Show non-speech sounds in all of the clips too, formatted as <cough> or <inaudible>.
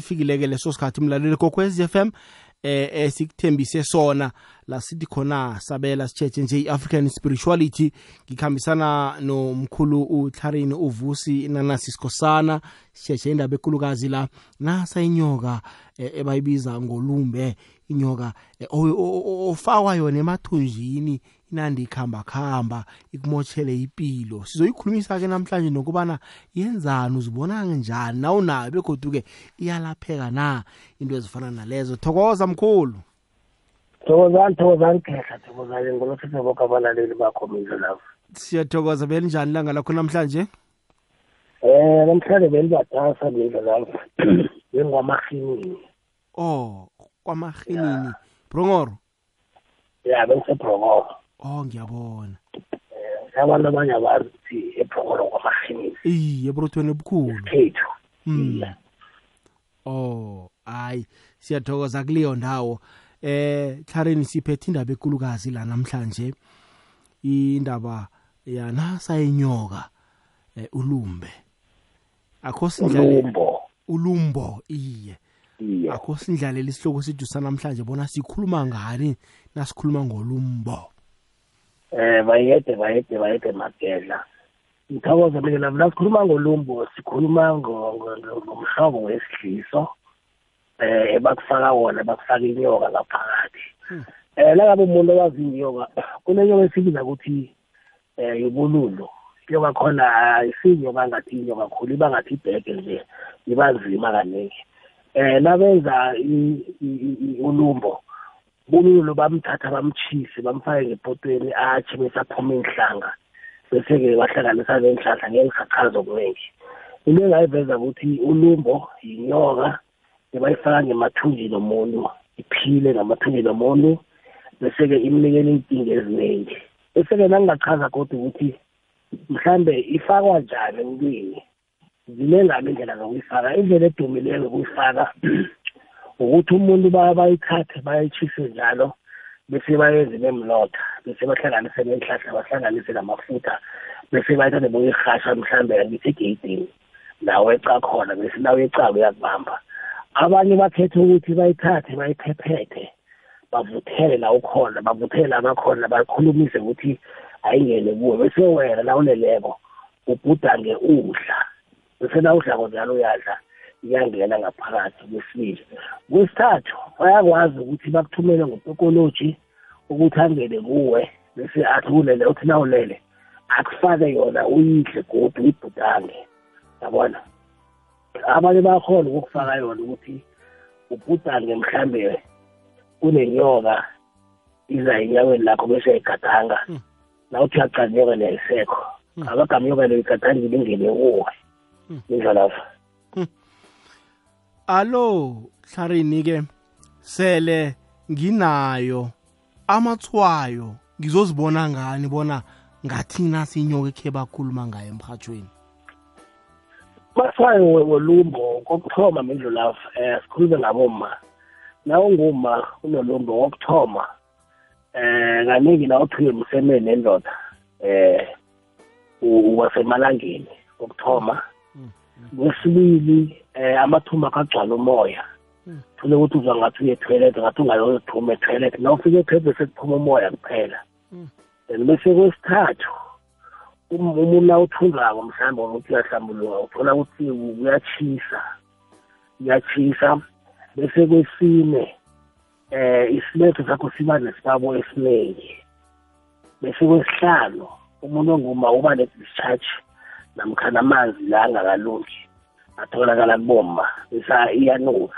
sifikile-ke leso sikhathi mlaleli kokwez f m eh esikuthembise sona la sithi khona sabela sitshetshe nje i-african spirituality ngikhambisana nomkhulu uTlarini uvusi nanasi sikhosana sitshetshe indaba ekulukazi la nasa inyoka eh, ebayibiza ngolumbe inyoka eh, ofakwa yona emathunjini inandi ikhamba khamba ikumotshele impilo sizoyikhulumisa ke namhlanje nokubana yenzani uzibona njani? Nawunayo begodu-ke iyalapheka na into ezifana nalezo? Thokoza mkhulu. Thokozani thokozani khehla thokozani ngolosise boke abalaleli bakho mindlo lapho siyathokoza belinjani langa lakho namhlanje? Um namhlanje belibatasa mindlo lapho <clears throat> bengwamahinini oh kwamahinini brongoro? Ya bengisebrongoro oh ngiyabona abantu abanye abazi ukuthi ebrongoro kwamahinini iye eburothweni ebukhulu khethu Mm. Oh, hayi siyathokoza kuleyo ndawo. Eh Tlarini siphethe indaba ekulukazi la namhlanje. Indaba yana sayinyoka eh ulumbe. Akho sindlale ulumbo ulumbo iye. iye Akho sindlalela isihloko sijusa namhlanje bona sikhuluma ngani nasikhuluma ngolumbo. Eh bayede bayede bayede magedla ngithokoza mina nami nasikhuluma ngolumbo sikhuluma ngo- ngo- ngo- ngomhlobo wesidliso eh ebakufaka wona bakufaka inyoka ngaphakathi Hmm. eh langabe umuntu owazi inyoka kunenyoka esibiza ukuthi eh yibululu inyoka khona ayisiyinyoka ngathi inyoka khulu iba ngathi ibheke nje iba nzima kaningi eh nabenza i- i- i- i- ulumbo bululu bamthatha bamchise bamfake ngepotweni atshe bese aphuma inhlanga bese-ke bahlanganisa neenhlahla ngeke ngisachaza okuningi into engayiveza ukuthi ulumbo yinyoka ebayifaka ngemathunjini omuntu iphile ngamathunjini omuntu bese-ke imnikele iy'nkinga eziningi bese-ke nangingachaza kodwa ukuthi mhlambe ifakwa njani emntwini zinengami indlela zokuyifaka indlela edumileko yokuyifaka. <clears throat> ukuthi umuntu ba- bayithathe bayitshise njalo bese bayenze nemlotha bese bahlanganise neenhlahla bahlanganise namafutha bese bayithathe boyirhasha mhlambe ngithi egeyidini nawe eca khona bese nawe ecako uyakubamba abanye bakhethe ukuthi bayithathe bayiphephethe bavuthele la ukhona bavuthele la bakhona bakhulumise ukuthi ayingene kuwe bese wena la uleleko ubhudange udla bese na udlako njalo uyadla iyangena ngaphakathi kwesibili kwesithathu bayakwazi ukuthi bakuthumele ngotokoloji ukuthi angene kuwe bese athi ulele uthi na ulele akufake yona uyidle godu uyibhudange yabona abanye bayakhona ukukufaka yona ukuthi ubhudange mhlambe kunenyoka iza enyaweni lakho bese yayigadanga Hmm. nawuthi uyaqala inyoka leyo ayisekho Hmm. abagama inyoka leyo igadangile ingene kuwe Hmm. indlalafa Allo Tlarini ke sele nginayo amathwayo ngizozibona ngani bona ngathi nasi inyoka ekhe bakhuluma ngayo emhathweni. maswayo wolumbo kokuthoma mindlulafa um sikhulume ngaboma na unguma unolumbo wokuthoma um kaningi na uthiwe msemeni nendoda um wasemalangeni kokuthoma Mm, kwesibili um amathumba akagcwala umoya. Mm. thule ukuthi uzwa ngathi uye etoilet ngathi ungayophuma etoilet. Na ufike etoilet bese kuphuma umoya kuphela. Mm. then bese kwesithathu um- umuntu nawuthunzako mhlawumbe ukuthi uyahlambuluka uthola ukuthi kuyachisa kuyachisa bese kwesine eh isiletho sakho siba nesibabo esiningi bese kwesihlanu umuntu onguma uba ne-discharge namkhana amanzi la angakalungi. Atholakala kuboma bese iyanuka.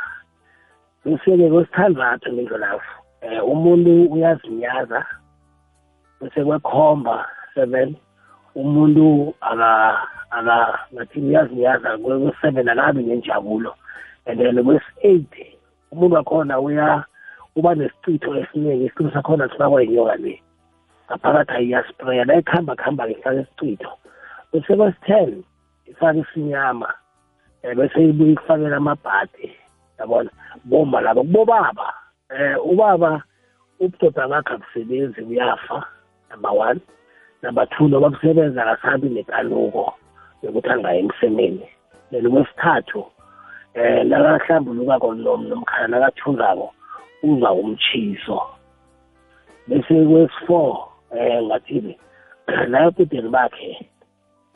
Bese-ke kwesithandathu mindlolafu um umuntu uyazinyaza bese kwekhomba seven umuntu aka aka ngathi uyazinyaza kwe-seven akabi nenjabulo. And then kwesi-eight umuntu wakhona uya uba nesicitho esiningi isicitho sakhona sifakwa yinyoka le. Ngaphakathi ayiyaspraya la ikuhamba kuhamba-ke ifake isicitho. Bese kwesi-ten ifake isinyama. Um bese ibuye ikufakela amabhadi yabona? Boma laba kubobaba um ubaba ubudoda bakhe akusebenzi uyafa number one. Number two noba kusebenza akasabi nekanuko yokuthi angaye emsemeni. Then kwesithathu eh nakahlambulukako nomkhala nakathungako uzwa umchiso bese kwesi-four eh ngathini la <clears throat> ekudeni bakhe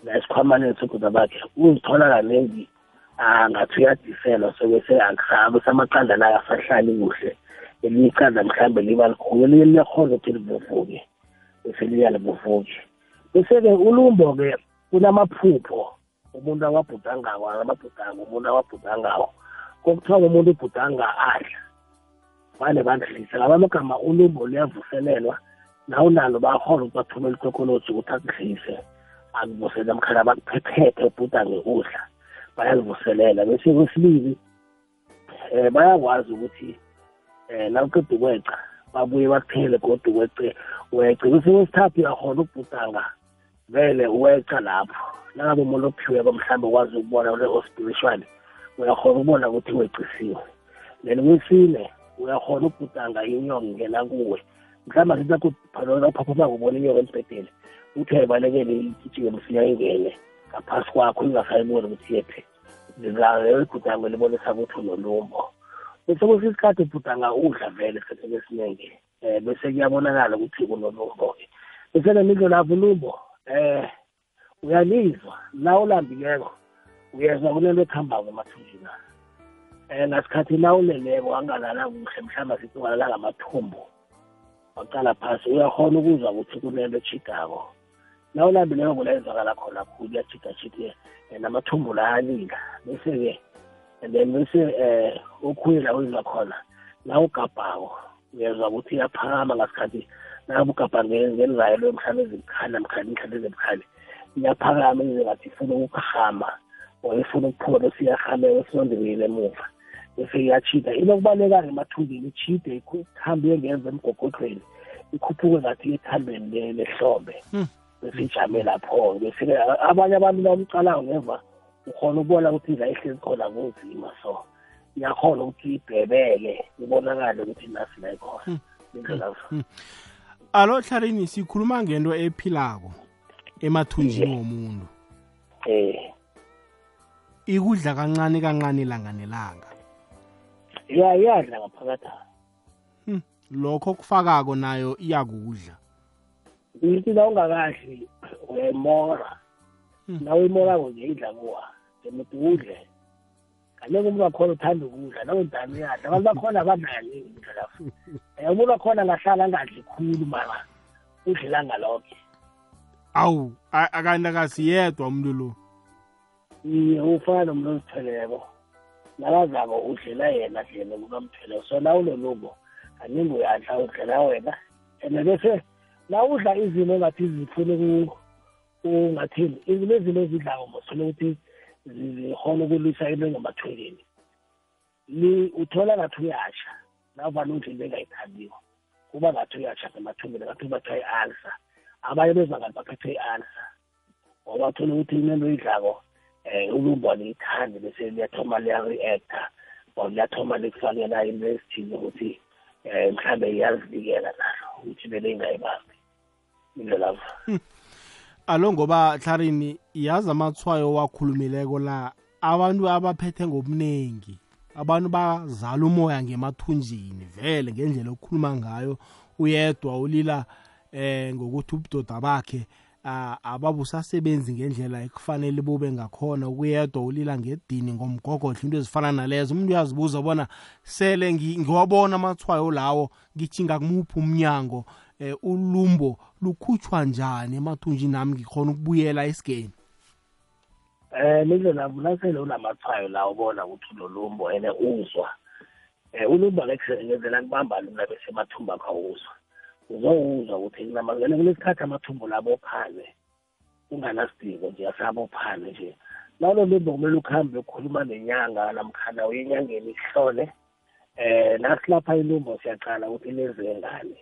la esikhwamaneni seguda bakhe uzithola kaningi ngathi uyadiselwa sokese akusabe samaqanda la asahlali kuhle. Elinye iqanda mhlawumbe liba likhulu elinye liyakhona ukuthi livuvuke bese liya livuvuke. Bese-ke ulumbo-ke kunamaphupho umuntu awabhudangako amabhudango umuntu awabhudangako. Kokuthiwa umuntu ubhudanga adla vane bandlisa ngaba amagama ulumbo luyavuselelwa nawunalo bayahona ukuthi bathumele ikokoloji ukuthi akudlise akuvusele mkhala bakuphephethe ubhudange udla bayazivuselela. Bese kwesibili eh bayakwazi ukuthi eh nawuqeda ukweca babuye bakuphele kodwa uwece wece bese kwesithathu uyakhona ukubhudanga vele uweca lapho. Nangabe umuntu ophiweko mhlawumbe ukwazi ukubona le-spiritually uyakhona ukubona ukuthi wecisiwe then kwesine uyakhona ukubhudanga inyongo ngena kuwe. Mhlawumbe asithi ubona inyongo embhedeni uthi ayibalekele igijime msinya ingene. Ngaphasi kwakho ingasayiboni ukuthi yephi leyo ibhudango libonisa ukuthi unolumbo. Bese kwesinye isikhathi ibhudanga udla vele esikhathini esiningi um bese kuyabonakala ukuthi kunolumbo-ke bese nemidlo lapho ulumbo um uyalizwa. La ulambileko uyezwa kunento ekuhambako emathunjini um ngasikhathi la uleleko angalala kuhle mhlawumbe sithi ungalala ngamathumbu. Waqala phasi uyakhona ukuzwa ukuthi kunento echidako la ulambileko kulayenzakala khona khulu uyachidachide namathumbu la alila bese-ke and then bese eh okhunye la uzwa khona la ugabhako uyezwa ukuthi iyaphakama ngasikhathi nabe ugabha ngenzayo emhlane ezibukhali namkhani inhlane ezibukhali iyaphakama ize ngathi ifuna ukuhama or ifuna ukuphola siyahameka silondelile emuva. Bese iyachida inokubaleka ngemathumbini ichide ihambe iyengenza emgogodlweni ikhuphuke ngathi ethambeni lehlombe bese ijame lapho bese abanye abantu bamcalayo ngemva ukhona ukubona ukuthi la ihlezi khona kunzima. So iyakhona ukuthi ibhebeke ibonakale ukuthi nasi la ikhona indlela alo hlarini sikhuluma ngento ephilako emathunjini womuntu. Eh. Ikudla kancane kancane ilanga nelanga. Ya iyadla ngaphakathi. Lokho kufakako nayo iyakudla. Ngithi la ungakadli uyayimora. Nawe uyimorako nje idla kuwa njemuthi udle. Kaneke umuntu wakhona uthanda ukudla nawendani uyadla. Abantu bakhona abadlali lapho. Um <laughs> umuntu wakhona angahlala angadli khulu mara udlela ngalokho awu akanti akasiyedwa umuntu lo. Iye ufana nomuntu ozitheleko. Nakazako udlela yena dlele kukamtheleko so na unolubo kaningi uyadla udlela wena. And bese na udla izinto engathi zifune ungathini izinto ezinto ezidlako mosole ukuthi zikhona ukulwisa into engemathweleni uthola ngathi uyasha navane udla into engayithandiwo kuba ngathi uyasha ngemathumbeni ngathi bathiwa i-alsa abanye bezwa ngathi baphethwe i-alsa ngoba uthola ukuthi inento idlako um ulumbo liyithandi bese liyathoma liya-reacta or liyathoma likufakela into ezithize ukuthi um mhlawumbe iyazivikela nalo ukuthi vele ingayibambi. Indlela <laughs> alo ngoba hlarini yazi amathwayo wakhulumileko la abantu abaphethe ngobuningi abantu bazala umoya ngemathunjini vele ngendlela okukhuluma ngayo uyedwa ulila eh ngokuthi ubudoda bakhe ababusasebenzi ngendlela ekufanele bube ngakhona ukuyedwa ulila ngedini ngomgogodla into ezifana nalezo. Umuntu uyazibuza bona sele ngiwabona amathwayo lawo ngijinga kumuphi umnyango eh ulumbo lukhutshwa njani emathunjini nami ngikhona ukubuyela esigeni eh lindlela nasele unamathwayo la ubona ukuthi ulolumbo ene uzwa. Eh ulumbo lekusebenzela kubamba lula bese emathumba akho uzwa uzowuzwa ukuthi kunamangene kunesikhathi amathumbo labo phane unganasidingo nje asabophane nje. Lalo lumbo kumele ukuhambe ukhuluma nenyanga namkhana uye enyangeni ihlole eh nasilapha ilumbo siyaqala ukuthi lezengane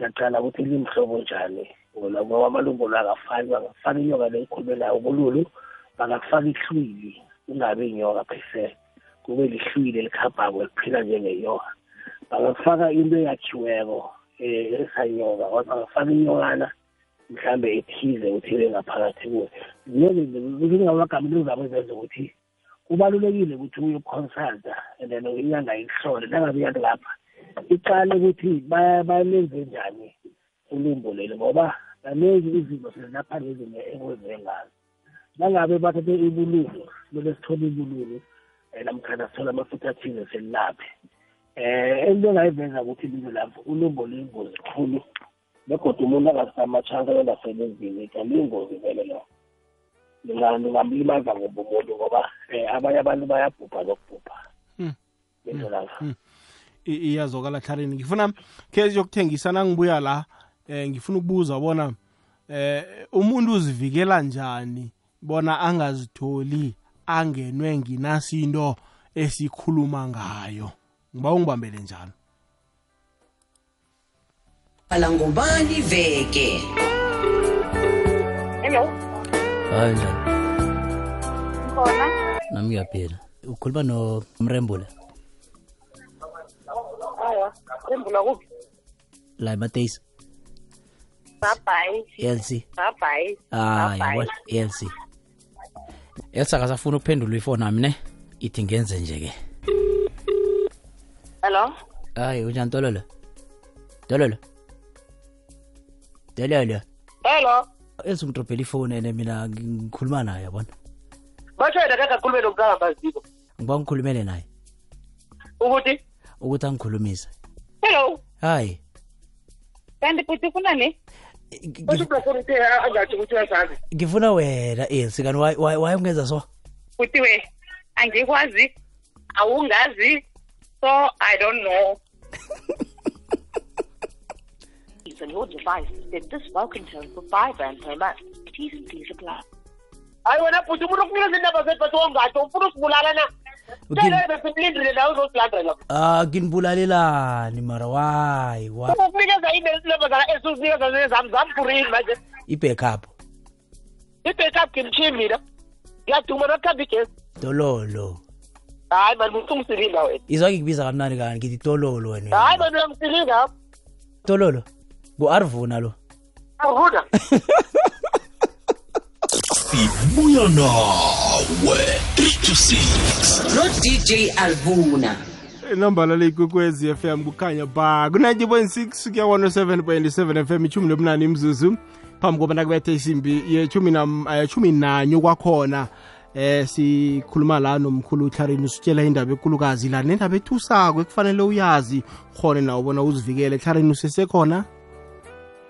siyaqala ukuthi limhlobo njani. Wona ngoba amalumbo la akafani bangafaka inyoka le ikhulumelayo ubululu bangakufaka ihlwili kungabi inyoka phese kube lihlwili elikhabhako eliphila njengenyoka. Bangakufaka into eyakhiweko um esanyoka or bangafaka inyokana mhlambe ethize ukuthi ibe ngaphakathi kuwe ziningi ngamagama into zabo ezenza ukuthi kubalulekile ukuthi uyoconsulta and then inyanga ihlole nangabe yathi lapha iqale ukuthi balenze njani ulumbo leli ngoba kaningi izinto sizilapha ngezinto ekwenziwe ngazo. Nangabe bathathe ibululu kumele sithole ibululu um namkhana sithole amafutha athile selilaphe um into engayiveza ukuthi lizo lapho ulumbo luyingozi kakhulu begodwa umuntu angasamachance engasebenzini kaliyingozi vele lo lingamlimaza ngoba umuntu ngoba um abanye abantu bayabhubha nokubhubha. Into lapha iyazokala tlharini ngifuna khe siyokuthengisa nangibuya la eh ngifuna ukubuza bona eh umuntu uzivikela njani bona angazitholi angenwe nginasinto esikhuluma ngayo? Ngiba ungibambele njalo. Bhala ngubani veke? Hello, hayi njani khona. nami ngiyaphila ukhuluma nomrembula. Rembula kuphi? la emateyisi Bye lc bye. Bye ah yabona lc elsa kasafuna ukuphendula ifoni nami ne? Ithi ngenze nje-ke Hello. hayi unjani tololo tololo tololo Hello. elsa ungidrobhela ifoni ene mina ngikhuluma naye yabona? Basho yena kaka khulume nomntana maziko. ngiba ngikhulumele naye. Ukuthi? Ukuthi angikhulumise. Hello. hayi Kanti futhi ufuna ne? Ngi- Basho ufuna ukuthi angathi ukuthi uyasazi. ngifuna wena elsi kanti waye- waye waye ungenza so Futhi we angikwazi awungazi so I don't know. on your device set this welcome tone for 5 rand per month. T's and C's apply. Hayi wena futhi umuntu ukunikeza indaba zethu bathi wongathi ufuna usibulala na? Okay. Tshela simlindile nawe uzosilandela. ah nginibulalelani mara wayi wa Ukukunikeza indaba zala esuzinikeza nezami zamfurini manje. i-backup I-backup ngimchimi mina. Ngiyaduma nokukhamba igesi. tololo Hayi mani usungisilile wena. izwa ngikubiza kamnani kani ngithi tololo wena Hayi mani uyangisilinga. tololo ngu-arvuna lo <laughs> Awuna. Sibuya nawe 3 to 6 no-dj alvuna. Inambala leyikwekwezi FM kukhanya ba ku-90.6 kuya 107.7 FM ichumi nobunane imzuzu phambi kobana kubethe isimbi yechumi nam- eh, chumi nanye kwakhona eh sikhuluma la nomkhulu uhlarini usitshela indaba ekulukazi la nendaba ethusako ekufanele uyazi khone nawo bona uzivikele. Ehlarini usesekhona?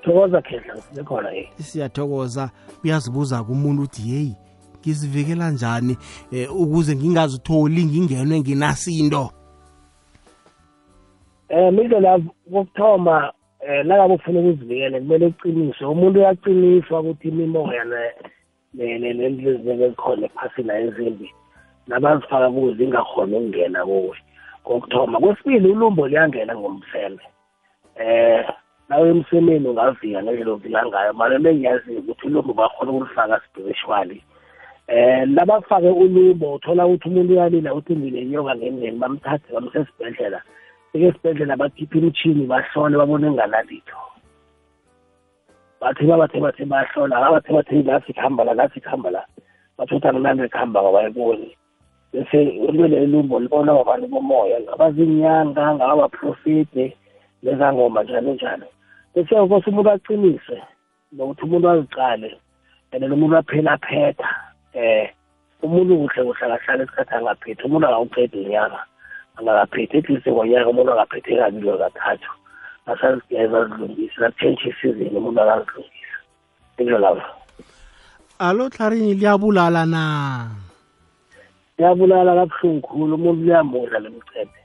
Thokoza khehla sibekhona eh siyathokoza uyazibuza kumuntu uthi yeyi ngizivikela njani eh, ukuze ngingazitholi ngingenwe nginasinto? Eh mindlela kokuthoma eh nangabe ufuna ukuzivikela kumele uqiniswe. Umuntu uyaqiniswa ukuthi imimoya nento ezikhona ephasini ezimbi nabazifaka kuzo ingakhona ukungena kuwe. Kokuthoma. Kwesibili ulumbo liyangena ngomseme. Eh nawe emsemeni ungavika ngendlela ovika ngayo mara into engiyaziyo ukuthi ulumbo bakhona ukulifaka spiritually eh labafake ulumbo uthola ukuthi umuntu uyalila ukuthi nginenyoka ngendeni bamthathe bamsesibhedlela esibhedlela. Bakhipha imithini bahlole babone enganalitho. Bathi babathe bathe bahlola abathe bathe nasi kuhamba la nasi kuhamba la. Bathi ukuthi akunanto ekuhamba ngabayiboni bese ulwele lumbo libona babantu bomoya ngabazinyanga ngabaprofite nezangoma njalo njalo. Bese kose umuntu aqinise nokuthi umuntu aziqale and then umuntu aphela phetha eh umuntu kuhle kuhle akahlala isikhathi angaphethi umuntu angawuqeda unyaka angakaphethi at least ngonyaka umuntu angaphethe kabili kathathu. Asazigeza azilungise atshentshe isizini umuntu akazilungisa lapho. Alo hlarini liyabulala na? Liyabulala kabuhlungu khulu umuntu liyamudla lemchephe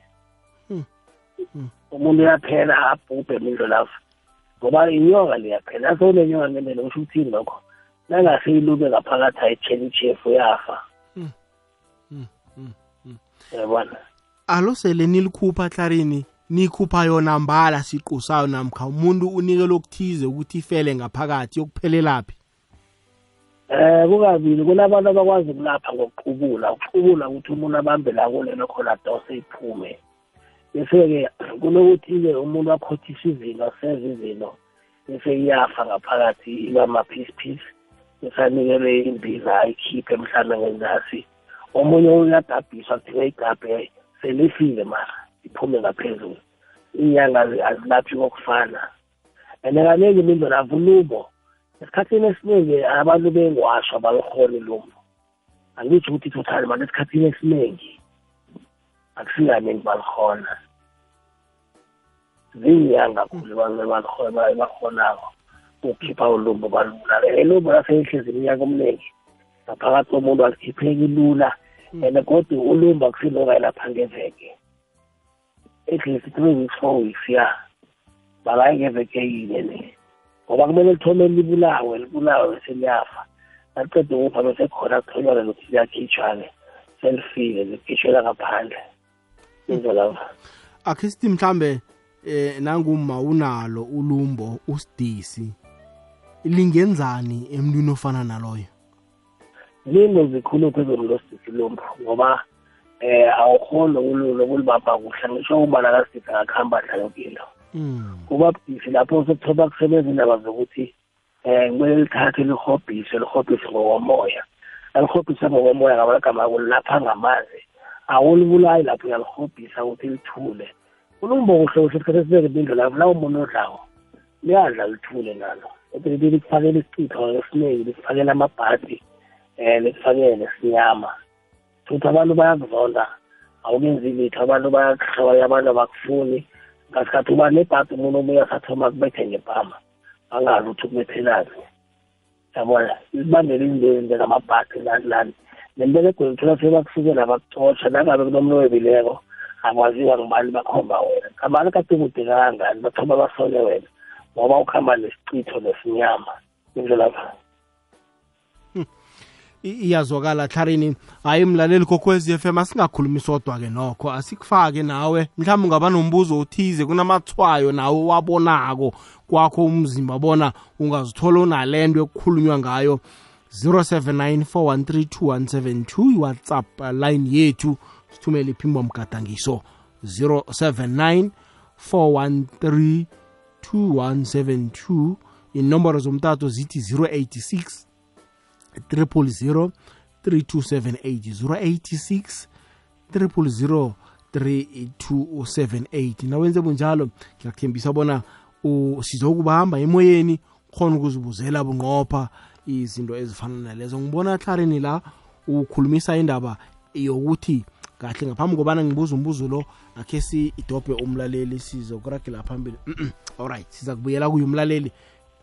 umuntu uyaphela abhubhe mindlo lapho. Ngoba inyoka liyaphela ase unenyoka ngendlela usho ukuthini lokho? Nangase ilube ngaphakathi ayitshela ichefu yafa. Yabona alo sele nilikhupha hlarini nikhupha yona mbala siqu sayo namkha umuntu unikele okuthize ukuthi ifele ngaphakathi yokuphelelaphi? Eh kukabili. Kunabantu abakwazi ukulapha ngokuqubula. Ukuqubula ukuthi umuntu abambe la kulelo khona adose iphume. Bese-ke kunokuthi-ke umuntu akhothisa izinto aseze izinto bese iyafa ngaphakathi iba ma-piece piece bese anikelwe imbiza ayikhiphe mhlawumbe ngenzasi omunye uyadabhiswa kuthiwa igabhe selifile mara iphume ngaphezulu. Iinyanga azi- azilaphi kokufana. And kaningi imindlelavu lumbo esikhathini esiningi abantu bengwasho abalukhona lumbo angitsho ukuthi total manje esikhathini esiningi akusikaningi balikhona ziinyanga khulu bakhonako ukukhipha ulumbo balula. Elumbo laseyihlezi iminyaka omningi ngaphakathi komuntu alikhipheki lula. And kodwa ulumba kusilokayelapha ngeveke. At least three weeks four weeks ya. Bakayi ngeveke yinye ne ngoba kumele lithome libulawe libulawe bese liyafa naqeda ukufa bese khona kutholakale lokuthi liyakhitshwa-ke. Selifile likhitshwela ngaphandle. Indlela akhe sithi mhlambe eh nanguma unalo ulumbo usidisi lingenzani emntwini ofana naloyo? Linto zikhulu phezulu losidisi lumbu ngoba eh awukhoni ukulibapha kuhle ngisho ubana kasidisi akakuhamba dlalokilo mm kuba budisi lapho sekuthoba kusebenza indaba zokuthi eh kumele lithathe lihobhise lihobhise ngokomoya. Alihobhise ngokomoya ngamagama kulapha ngamanzi. Awulibulayi lapho uyalihobhisa ukuthi lithule. Ulumbo kuhle kuhle isikhathi esibeke impindlo lapho lawo umuntu odlawo liyadla lithule nalo. Ebeleli likufakela isicitho esiningi likufakela amabhadi um likufakele nesinyama futhi abantu bayakuzonda awukenzi litho abantu bayakuhloya abantu abakufuni. Ngasikhathi uba nebhadi umuntu obuye asathoma kubethe ngepama angazi ukuthi ukubethelani yabona libambele izinto njengamabhadi lani lani nembelegweni uthola sebakusukela bakucotsha nangabe kunomuntu owebileko akwaziwa ngibani bakhomba wena. Kamani kade kude kangangani bathoma basole wena ngoba ukuhamba nesicitho nesinyama indlela I- iyazwakala tlarini. Hayi mlaleli kokwezi FM asingakhulumi sodwa ke nokho asikufake nawe. Mhlawumbe ungaba nombuzo othize kunamathwayo nawe wabonako kwakho umzimba bona ungazithola unalento ekukhulunywa ngayo. 0794132172 iwhatsapp uh, line yethu. Sithumele iphimbo mgadangiso. 0794132172 inomboro zomtato zithi 086 000 3278 086 3278 nawenze bunjalo ngiyakuthembisa bona u- sizokubamba emoyeni khona ukuzibuzela bunqopha. Izinto ezifana nalezo. Ngibona tlarini la ukhulumisa indaba yokuthi kahle ngaphambi kobana ngibuza umbuzo lo akhe idobhe umlaleli sizokuragela phambili. Alright siza kubuyela kuye umlaleli.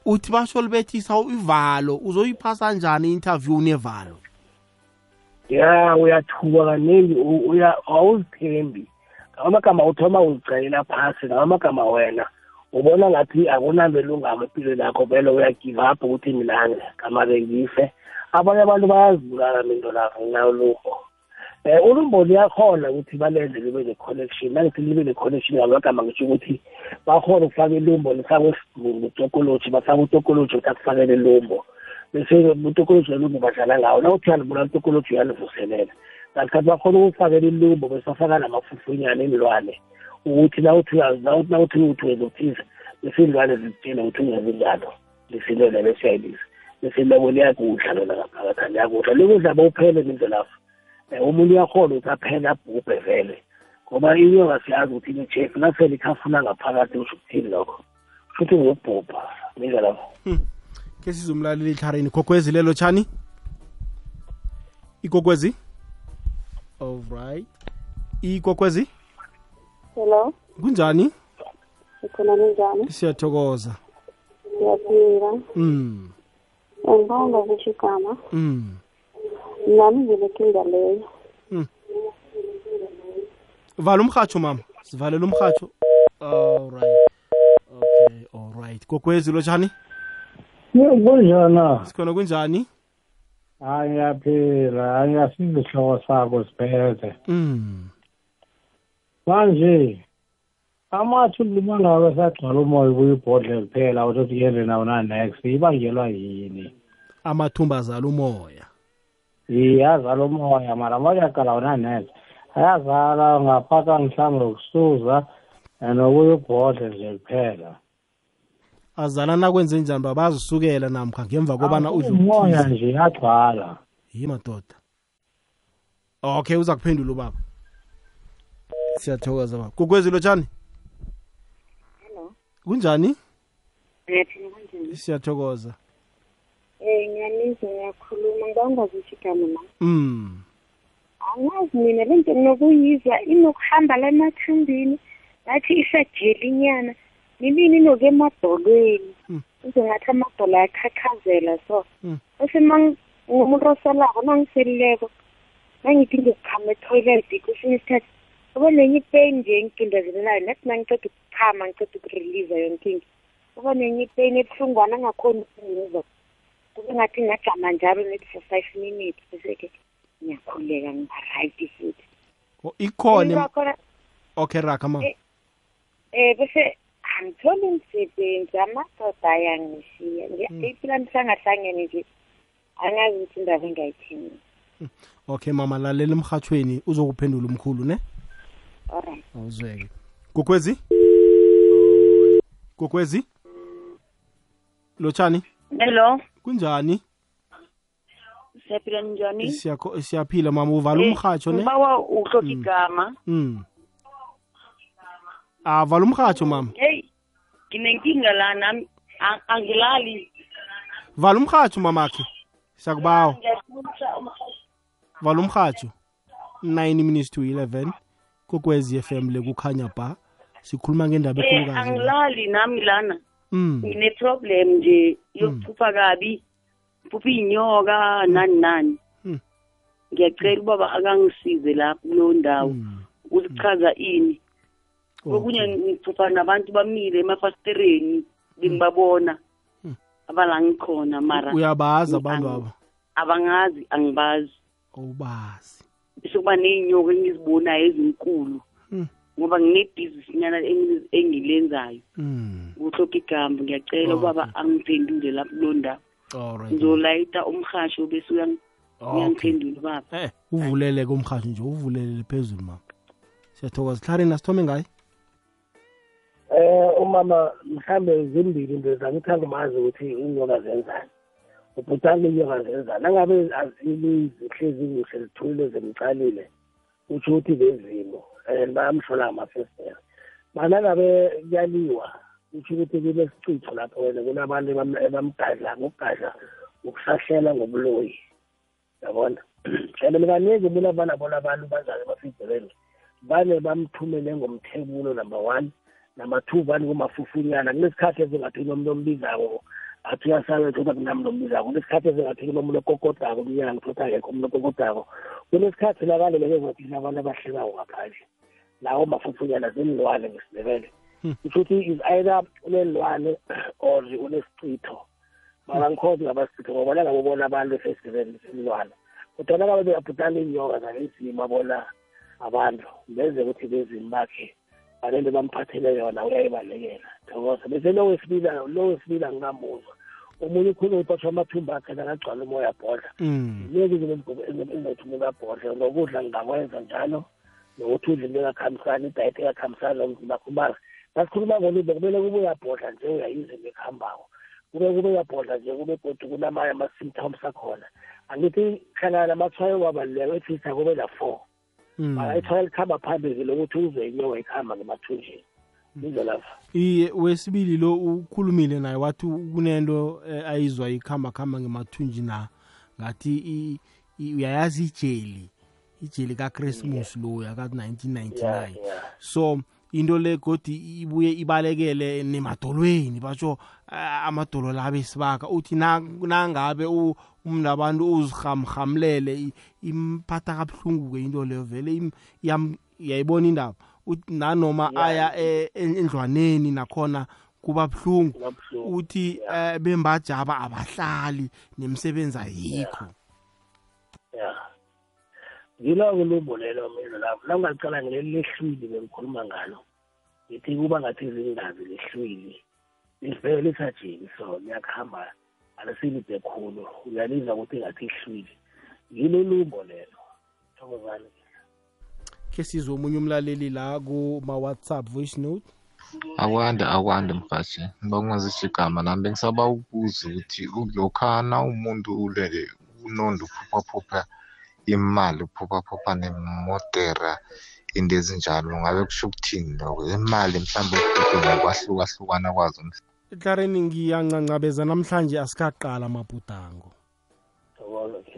Uthi basho libethisa ivalo uzoyiphasa njani i-interview unevalo ya uyathuka kaningi awuzithembi ngamagama uthoma uzicayela phasi ngamagama wena ubona ngathi akunanto elungama empilweni yakho vele uyagive up ukuthi mina kamake ngife. Abanye abantu bayazibulala minto lapho nalumbo um ulumbo liyakhona ukuthi balenze libe ne-connection. Nangithi libe ne-connection ngamagama ngisho ukuthi bakhona ukufaka ilumbo lifakwe esidumbu utokoloji bafake utokoloji ukuthi akufakele ilumbo. Bese utokoloji nelumbo badlala ngawo. Na uthi uyalibula utokoloji uyalivuselela ngasikhathi bakhona ukufakela ilumbo bese bafaka namafufunyana inilwane ukuthi nawuthi uyazi- nawuthi uthi wezothiza bese iy'lwane zitshele ukuthi ungenzi njalo lisilele bese uyayilisa bese labo liyakudla lona ngaphakathi liyakudla. Likudla bawuphele nindlelafo um umuntu uyakhona ukuthi aphele abhubhe vele ngoba inyoka siyazi ukuthi inechefu nasele ikhafuna ngaphakathi kusho ukuthini lokho? Kusho ukuthi ngokubhubha nindlelafo ke sizumlaleli tlarini kokwezi lelo tshani ikokwezi alright ikokwezi Hello, kunjani? Ikhona ninjani? siyathokoza. Ngiyaphila. mm. Ngibonga ukuthi igama. mm. Nami nginenkinga leyo. vala umhatsho mama. Sivalela umhatsho. Alright okay alright kokwezi lo tshani kunjana sikhona kunjani? Hayi ngiyaphila. Hayi ngiyasiza isihloko sakho siphethe mm. Manje amathuli mangabe sagcwala umoya kuyibhodle kuphela ukuthi yende nawo na-next ibangelwa yini? Amathumba azala umoya. Iyazala umoya mara mawuyaqala wona-next ayazala ngaphatha mhlawumbe ukusuza nokuya ubhodle nje kuphela azala nakwenze njani babazisukela namkha ngemva kobana udle umoya ukuthize. nje yagcwala yi madoda? Okay uza kuphendula ubaba. Siyathokoza baba kukwezi lotshani Hello. kunjani? Ngiyaphila kanjani? siyathokoza. Eh ngiyanizwa ngiyakhuluma. Ngawungazisho igama la. mm Angazi mina le nto nginokuyizwa inokuhamba la emathambini ngathi isajelinyana nibini inoke emadolweni? Izengathi amadolo ayakhakhazela so. Mm. bese ngumuntu osalako nangiselileko nangithi ngiyokukhama etoilet kwesinye isikhathi kuba nenye ipain nje engicindezelelayo nathi nangiqeda ukukhama ngiqeda ukureleasa yonke into. Kuba nenye ipain ebuhlungwana angakhoni ukungizwa kube ngathi ngajama njalo net for five minutes bese-ke ngiyakhuleka ngiba right futhi. O- ikhona im- khona okay raka ma. Eh. um bese angitholi msebenzi amadoda ayangishiya ngiyaphila mhlangahlangene nje. Angazi ukuthi indaba engayithini. Okay mama lalela emhathweni uzokuphendula umkhulu ne? Alright. Awuzweke. Kukwezi? Kukwezi? Lotshani? Hello? Kunjani? Siyaphila njani? Siyakho- siyaphila mama. Uvala umrhatsho ne? ubawa uhloka igama. Mm. Ah vala umrhatsho mama? Heyi nginenkinga la nami. A- angilali. Vala umrhatsho mamakhe. Siyakubawa. Ngiyafuna umrhatjho. vala umrhatsho 9 minutes to 11 kokwezi FM le kukhanya ba. Sikhuluma ngendaba Eh, ekhulukazi angilali nami lana. Mm ngine-problem nje yokuphupha kabi phupha iy'nyoka nani nani. Mm. ngiyacela ubaba akangisize lapho kuleyo ndawo ukuthi chaza ini. Kokunye ngiphupha nabantu bamile emafasitereni ngingibabona abala ngikhona mara. Uyabazi abantu aba abangazi angibazi. Awubazi. Bese kuba ney'nyoka engizibonayo ezinkulu. Mm. ngoba nginebhizinisinyana engi- engilenzayo. Mm ukuhlopha igamba ngiyacela Oh, ubaba angiphendule lapho kulo ndawo alright ngizolayita umhasho bese uyang- Okay. uyangiphendula ubaba. Eh uvuleleke umrhatsho nje uvulelele phezulu mama. Siyathokoza. Clarina sithome ngayo eh umama mhlambe zimbili into zangithanda umazi ukuthi inyoka zenzani. Ubhutane inyoka zenzani angabe azili zihlezi kuhle zithulile zemcalile utsho ukuthi bezimo and bayamhlola amafestera mana ngabe kuyaliwa utsho ukuthi kunesicitho lapho wena kunabantu ebam- ebamgadla ngokugadla ukusahlela ngobuloyi. Yabona and kaningi mina abanabona abantu banjani bafidilele vane bamthumele ngomthebulo number one. Number two vane kumafufunyana kunesikhathi ezingathi kunomuntu ombizako athi uyasabetha ukuthi akunami nombizako kunesikhathi ezingathi kunomuntu okokodako umnyanga futhi akekho umuntu okokodako kunesikhathi lakaleleke ngathi nabantu abahlekako ngaphandle lawo mafufunyana zinilwane ngesindebele. Kusho ukuthi is either unelwane or unesicitho mara ngikhozi ngabasicitho ngoba nangabe ubona abantu efestivali silwane kodwa nangabe beyabhutana iy'nyoka zalezimo abona abantu benze ukuthi bezimo bakhe balento bamphathele yona uyayibalekela. Thokoza bese lo wesibili lo wesibili anginamuzwa omunye ukhulume uphathwa amathumba akhe nakagcwala umoya bhodla mm. Zineke izinto ezingathi umuntu abhodle nokudla ngingakwenza njalo nokuthi udle into engakhambisani idayet engakhambisani nomzimba wakho mara nasikhuluma ngolimo kumele kube uyabhodla nje uyayiza into ekuhambako kube kube uyabhodla nje kube godu kunamanye ama-symptoms akhona. Angithi hlangana namathwayo kwabaluleka ethisa kube la-four. Mm. Ithwayo likhamba phambili lokuthi uzwe inyoka ikhamba ngemathunjini. Lizo lapha. Iye wesibili lo ukhulumile naye wathi kunento eh, ayizwa ikhamba khamba ngemathunji na. Ngathi i- i- uyayazi ijeli ijeli kaChristmas lo yaka 1999 so into le godi ibuye ibalekele nemadolweni batsho ah, amadolo la besibaka. Uthi na- nangabe u- umuntu abantu uzihamhamlele i- imphatha kabuhlungu-ke into leyo vele im- iyam- iyayibona indaba? uthi nanoma aya e- en- endlwaneni nakhona kuba buhlungu. Uthi eh, bembajaba abahlali nemisebenzi ayikho. Ya ngilo-ke ulumbo lelo milo lapho. La ungacala ngileli lehlwili bengikhuluma ngalo ngithi kuba ngathi zingazi lehlwili livele lisajeli so liyakuhamba alisilide khulu. Uyalizwa ukuthi ngathi ihlwili ngilo ulumbo lelo thokozani khe sizwe omunye umlaleli la kuma-whatsapp voice note. Akwande akwande mhathi ngibakungazisho igama nami bengisaba ukuza ukuthi lokhana umuntu ulele unondo uphuphaphupha imali uphuphaphupha nemotera into ezinjalo ngabe kusho ukuthini lokho? Imali mhlawumbe ngokwahlukahlukana kwazo. Eklarini ngiyancancabeza namhlanje asikaqala amabhudango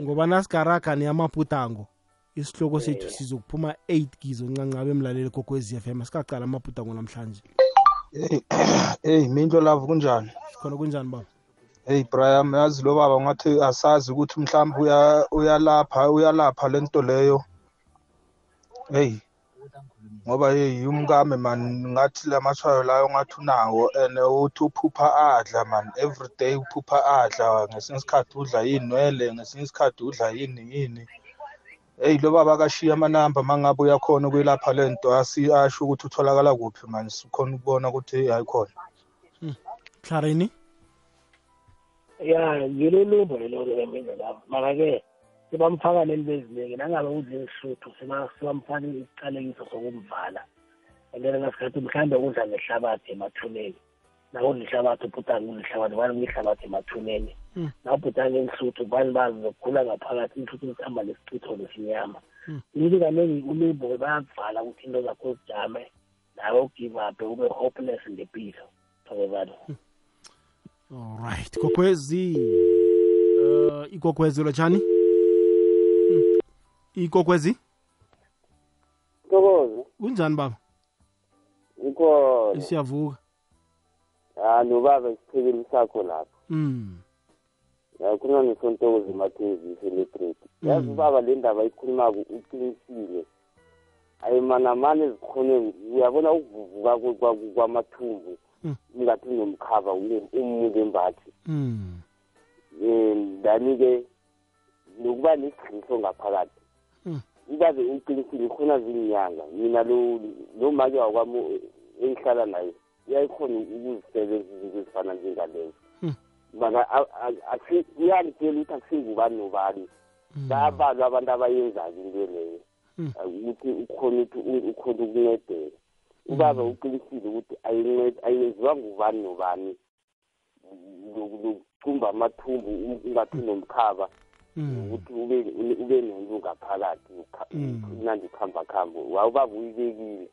ngoba nasigaraga neyamabhudango isihloko sethu sizokuphuma 8 gizo ncancabe emlaleli kokwezi FM asikaqala amabhudango namhlanje eyi minto lavo kunjani? Khona kunjani baba? Eyi brian yazi lo baba ngathi asazi ukuthi mhlawumbe uya- uyalapha uyalapha le nto leyo. Eyi ngoba yeyi umkame man ngathi la matshwayo layo ngathi unawo and uthi uphupha adla man every day uphupha adla ngesinye isikhathi udla iy'nwele ngesinye isikhathi udla yini yini. Eyi lo baba akashiye amanamba uma ngabe uyakhona ukuyilapha le nto asi- asho ukuthi utholakala kuphi man sikhona ukubona ukuthi ayikhona klarini ya ngilulumbo lelo emini lapho maka-ke sibamfaka leli beziningi nangabe udla ishluthu sibamfaka isiqalekiso sokumvala. And then ngasikhathi mhlawumbe udla ngehlabathi emathuneni. Nawudla ihlabathi ubhutanga udla ihlabathi bani ngihlabathi emathuneni nawubhutanga inhluthu bani bazi zokukhula ngaphakathi inhluthu zihamba nesichitho lesinyama ukuthi kaningi ulumbo bayakuvala ukuthi into zakho zijame nawe ugive up ube hopeless ngempilo thokozana alright kokwezi. Uh, ikokwezi lotshani ikokwezi? Thokoze. kunjani baba? Ikhona. siyavuka Ah nobaba isiphekeli sakho lapha. mm. Yakhuluma nesontokoze Mathezi celebrate. Yazi baba le ndaba ikhulumako uqinisile. Ayimana mane zikhone uyabona ukuvuvuka kwe- kwa- kwamathumbu ingathi nomkhava umuntu embathi. Mm. Um dani-ke nokuba nesigqiso ngaphakathi Mm. ubabe uqinisile khona zinyanga mina lo lo make wakwami engihlala naye uyayikhona ukuzisebenza izinto ezifana njengalezo Mm. maka uyalitshela ukuthi akusingubani nobani. Bayabalwa abantu abayenzayo into leyo? Mm. Uh, ukuthi ukhona ukuthi u- ukhona ukuncedela ubaba uqinisile ukuthi ayinced- ayenziwa ngubani nobani. Lokucumba amathumbu u- ungathi nomkhaba ukuthi ube ube nento ngaphakathi nandi ukuhamba khamba wawubaba uyibekile. Mm.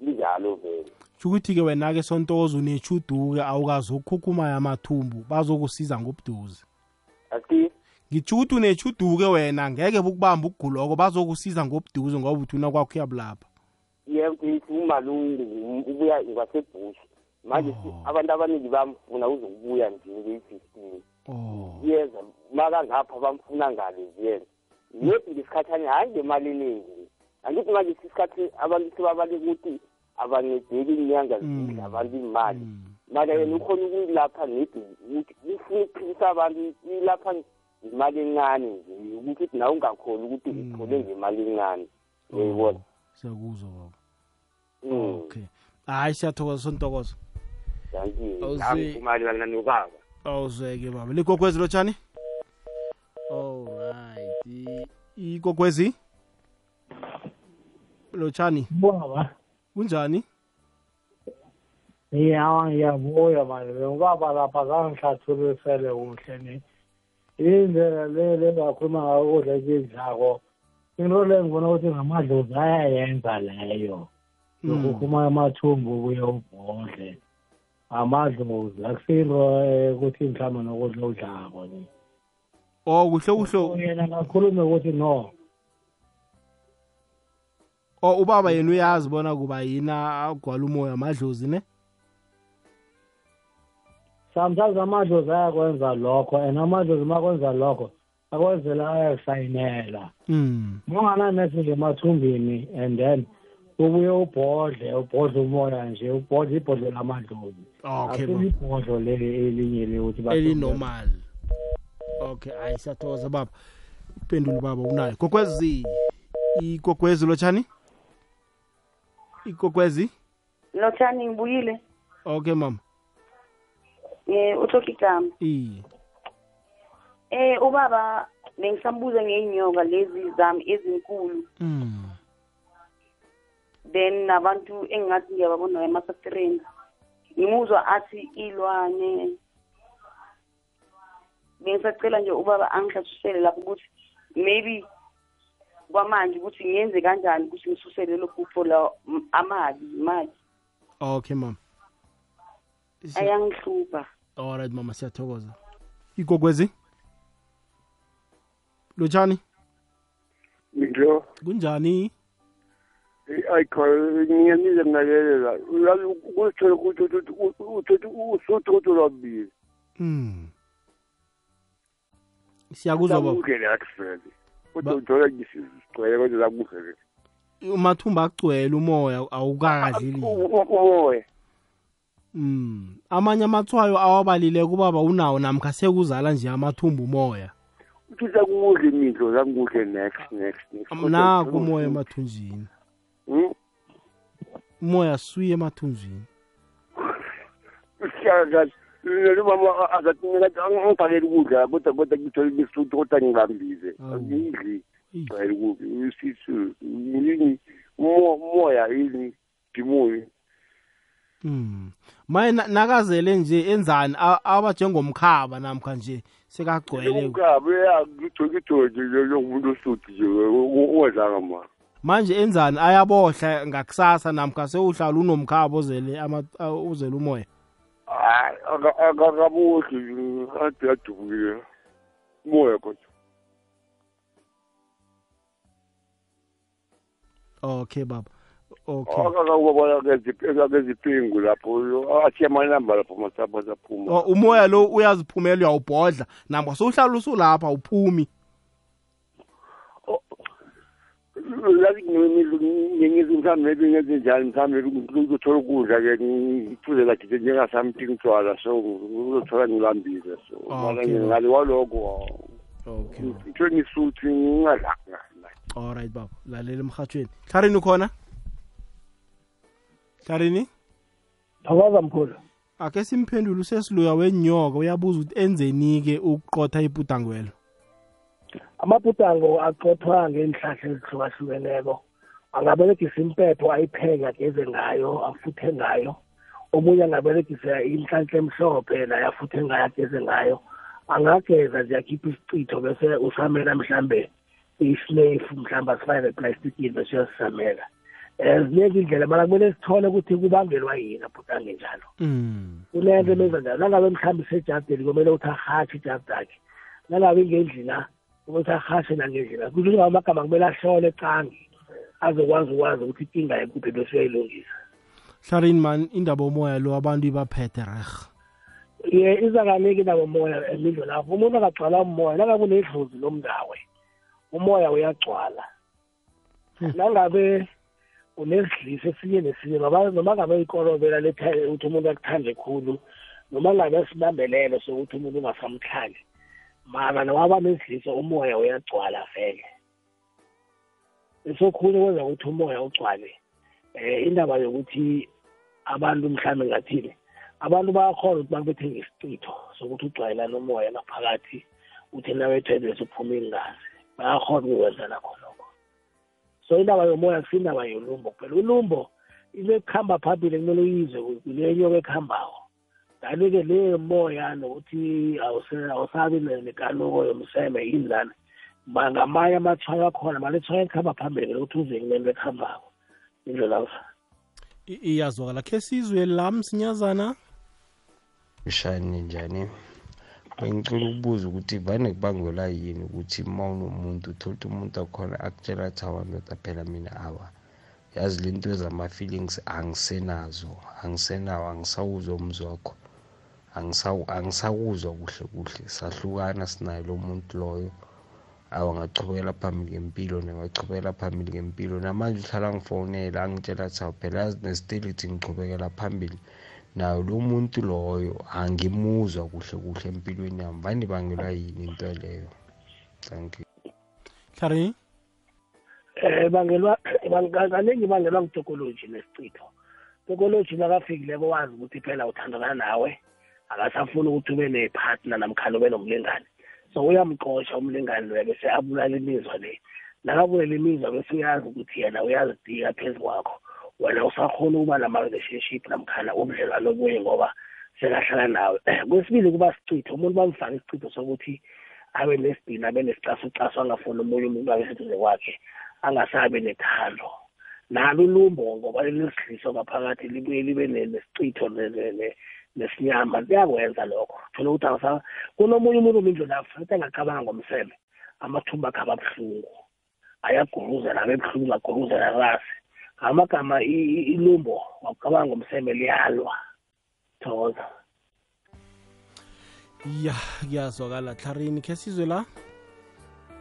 Injalo vele ukuthi-ke wena-ke sontozo unechuduke awukazi ukukhukhumaya amathumbu bazokusiza ngobuduze. Ati? Ngitsho ukuthi unechuduke wena ngeke bukubamba ukuguloko bazokusiza ngobuduze ngoba uthuna kwakho uyabulapha. Yemfisi umalungu ubuya ngasebush manje si- abantu abaningi bamfuna uzokubuya nje ngeyi-fifteen yeza makangapha bamfuna ngale vele yethu ngesikhathani? Hhayi ngemali eningi angithi manje isikhathi abantu sebabale ukuthi abancedeki inyanga zidla abantu imali. Mara yena ukhona ukuyilapha nedi ukuthi ufuna ukuphilisa abantu ilapha imali encane nje ukuthi nawe ungakhoni ukuthi uthole ngemali encane. Uyayibona? Siyakuzwa baba. Mm. okay. Hayi siyathokoza sontokozo Dankie. Awuzwe- Nami ngivumelana nobaba. awuzweke baba. Likokwezi lotshani alright I- ikokwezi lotshani baba kunjani? Ya ngiyabuya manje. Ubaba lapha kangihlathululisele kuhle ni. Indlela le lengakhuluma ngayo ukudla ekudlako into le ngibona ukuthi ngamadlozi ayayenza leyo. Yokukhuma amathumbu kuye ubhodle. Amadlozi akusinto eh, ukuthi mhlawumbe nokudla udlako ni. Oh kuhle kuhle. Yena ngakhulume ukuthi no. Oh ubaba yena uyazi bona kuba yina agwala umoya amadlozi ne? Sometimes amadlozi ayakwenza lokho and amadlozi makwenza lokho akwenzela ayasayinela. Mm. mongananesi nje emathumbini and then ubuye ubhodle ubhodle umoya nje ubhodle ibhodle lamadlozi. Okay, Asikho baba. ibhodlo leli elinye leuthi elinormal okay hayi siyathokoza baba. Ipendula baba unayo. Kokwezi ikokwezi lotshani ikokwezi lotshani ngibuyile okay mama um uthokha igama iye eh ubaba bengisambuza ngey'nyoka lezi zami ezinkulu mm. then nabantu engingathi ngiyababona emasafireni ngimuzwa athi ilwane bengisacela nje ubaba angihlatshisele lapho ukuthi maybe kwamanje ukuthi ngenze kanjani ukuthi ngisuse lelo phupho la m- amabi imali? Okay mama. Ayangihlupha alright mama siyathokoza. Igogwezi lotshani? Ngilo kunjani? Ayikhona ngiyanize ngalelela uyazi ukuthola ukuthi uthi usuthu ukuthi lwabili mm siyakuzwa baba. Ngene akusele kodwa uthola ngisizigcwele kodwa zakuzele umathumba agcwele umoya awukakadlili umoya. Mm amanye amathwayo awabalile kubaba unawo namkha sekuzala nje amathumba umoya. Uthi zakudle imidlo zakudle next next naku umoya emathunjini? Hmm? umoya suye emathunjini. Uhlala nomama angibhaleli ukudla kodwa kodwa ngithole ngisuthu kodwa ngibambile. Angidli ngijwayele ukudla. Isisu yini umoya yini? Dimuyi Mm. Maye na- nakazele nje enzani? Aba njengomkhaba namkha nje sekagcwele. Umkabe ngithokithi lomuntu osuthi nje owazanga ma. Manje enzani? Ayabohla ngakusasa namkha sewuhlala unomkhaba ozele uzele umoya? Hayi akakabuhle ade adubukile umoya kodwa. Okay baba. Okay. Akakubona keziphingu lapho athiye amanamba lapho masapho saphuma O, umoya lo uyaziphumela uyawubhodla namkha sowuhlala usulapha uphumi. Yazi ngengizi mhlawumbe maybe ngenze njani mhlawumbe ukuthola ukudla ke ngiphuze kathi njengasamthi ngitshwala so uzothola ngilambile. So mana Okay. ngale waloko okay. ngitho ngisuthi ngingadlanga. Alright baba. Lalela emhathweni hlarini ukhona? Hlarini thokoza mkhulu. Ake simphendule usesiluya wenyoka uyabuza ukuthi enzeni-ke ukuqotha ibhudangwelo amabhudango aqothwa ngenhlahla ezihlukahlukeneko. Angaberegisa impepho ayipheke ageze ngayo afuthe ngayo. Omunye angaberegisa inhlanhla emhlophe naye afuthe ngayo ageze ngayo. Angageza nje akhiphe isicitho bese usamela mhlambe islefu mhlawumbe asifane neplastikini bese uyasisamela um ziningi indlela mara kumele sithole ukuthi kubangelwa yini abhudange njalo mm. Kunento emenza njalo. Nangabe mhlawumbe isejardini kumele ukuthi arhatshe ijard akhe nangabe ingendlina ukuthi arhashe nangendlina kusho ukuthi amagama kumele ahlole ecangi azokwazi ukwazi ukuthi inkinga ekuphi bese uyayilungisa hlarini man indaba omoya lo abantu ibaphethe reg ye iza kaningi indaba umoya emindlo lapho. Umuntu akagcwala umoya nangabe unedlozi lomndawe umoya uyagcwala. Nangabe unesidlisi esinye nesinye noma noma ngabe ikorobela letha ukuthi umuntu akuthande khulu noma ngabe sinambelelo sokuthi umuntu ungasamthandi. Mara nowaba nesidliso umoya uyagcwala vele. Esokhunye kwenza ukuthi umoya ugcwale um indaba yokuthi abantu mhlawumbe ngathini abantu bayakhona ukuthi bakubethe ngesicitho sokuthi ugcwayelana umoya ngaphakathi uthi nawethwele bese uphuma ingazi bayakhona ukukwenza nakho lokho. So indaba yomoya kusindaba yolumbo kuphela. Ulumbo into ekuhamba phambili kumele uyizwe le nyoka ekuhambako kanti-ke le moya nokuthi awuse- awusabi ne- nekanuko yomseme inzana Ma- ngamanye amathwayo akhona male thwayo ekuhamba phambili lokuthi uze kunento ekuhambako indlela I- iyazwakala. Khe sizwe la msinyazana. Kushani njani? Bengicela ukubuza ukuthi vane kubangelwa yini ukuthi uma unomuntu uthole ukuthi umuntu akhona akutshela athi awandoda phela mina awa. Yazi le nto zama-feelings angisenazo angisenawo angisawuzwa umzi angisawuzwa kuhle kuhle. Sahlukana sinaye lo muntu loyo. Awu angachubekela phambili ngempilo nangachubekela phambili ngempilo. Namanje uhlala ngifonela angitshela athi awu phela yazi nesiteliti ngichubekela phambili. Nayo lo muntu loyo angimuzwa kuhle kuhle empilweni yami. Vane bangelwa yini into leyo? Thank you. Hlarini um bangelwa bang- kaningi bangelwa ngutokoloji nesicitho. Tokoloji nakafikileko wazi ukuthi phela uthandana nawe. Akasafuni ukuthi ube nepartner namkhani ube nomlingani. So uyamqosha umlingani loya bese abulala imizwa le. Nakabulela imizwa bese uyazi ukuthi yena uyazidika phezu kwakho. Wena usakhona ukuba nama-relationship namkhana ubudlelwano obuye ngoba sekahlala nawe. <clears throat> Kwesibili kuba sicitho. Umuntu bamfake isicitho sokuthi abe nesidina abe nesicasucasu angafuni omunye umuntu abe seduze kwakhe angasabi nethando. Nalo ulumbo ngoba linesidliso ngaphakathi libuye libe ne- nesicitho ne- ne- ne- nesinyama liyakwenza lokho. Thola ukuthi awusa kunomunye umuntu mindlulafu ethi angacabanga ngomseme amathumba akhe aba buhlungu. Ayaguruzela abe buhlungu aguruzela rasi ngamagama i- i- ilumbo wacabanga ngomseme liyalwa. Thokoza. Ya kuyazwakala. Tlarini khe sizwe la?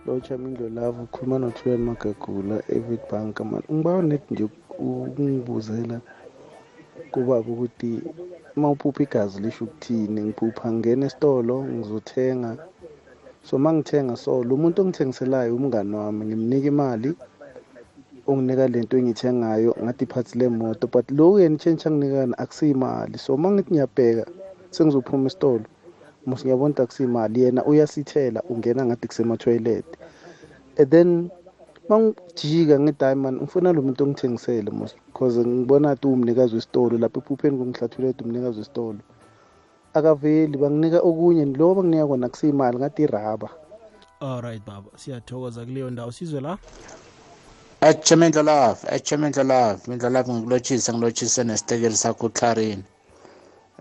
Lotsha mindlo lavo ukhuluma nothulani magagula evid bank mani ngibawa net nje ukungibuzela kubaba ukuthi uma uphupha igazi lisho ukuthini? Ngiphupha ngingena esitolo ngizothenga. So uma ngithenga so lo muntu ongithengiselayo umngani wami ngimnika imali unginika lento engiyithengayo ngathi iphathi lemoto but lo yena itshentshi anginikana akusiyimali so uma ngithi ngiyabheka sengizophuma esitolo mos ngiyabona ukuthi akusiyimali yena uyasithela ungena ngathi kusemathoyilet and then mangijika ngithi hayi mani ngifuna lo muntu ongithengisele mos because ngibona ukuthi uwumnikazi wesitolo lapha ephupheni kungihlathulula ukuthi umnikazi wesitolo. Akaveli banginika okunye lo banginika kona kusiyimali ngathi iraba. Alright baba siyathokoza kuleyo ndawo. Sizwe la? Etshe mindlolavu etshe mindlolavu mindlolavu ngikulotshise ngilotshise nesitekeli sakho uclarini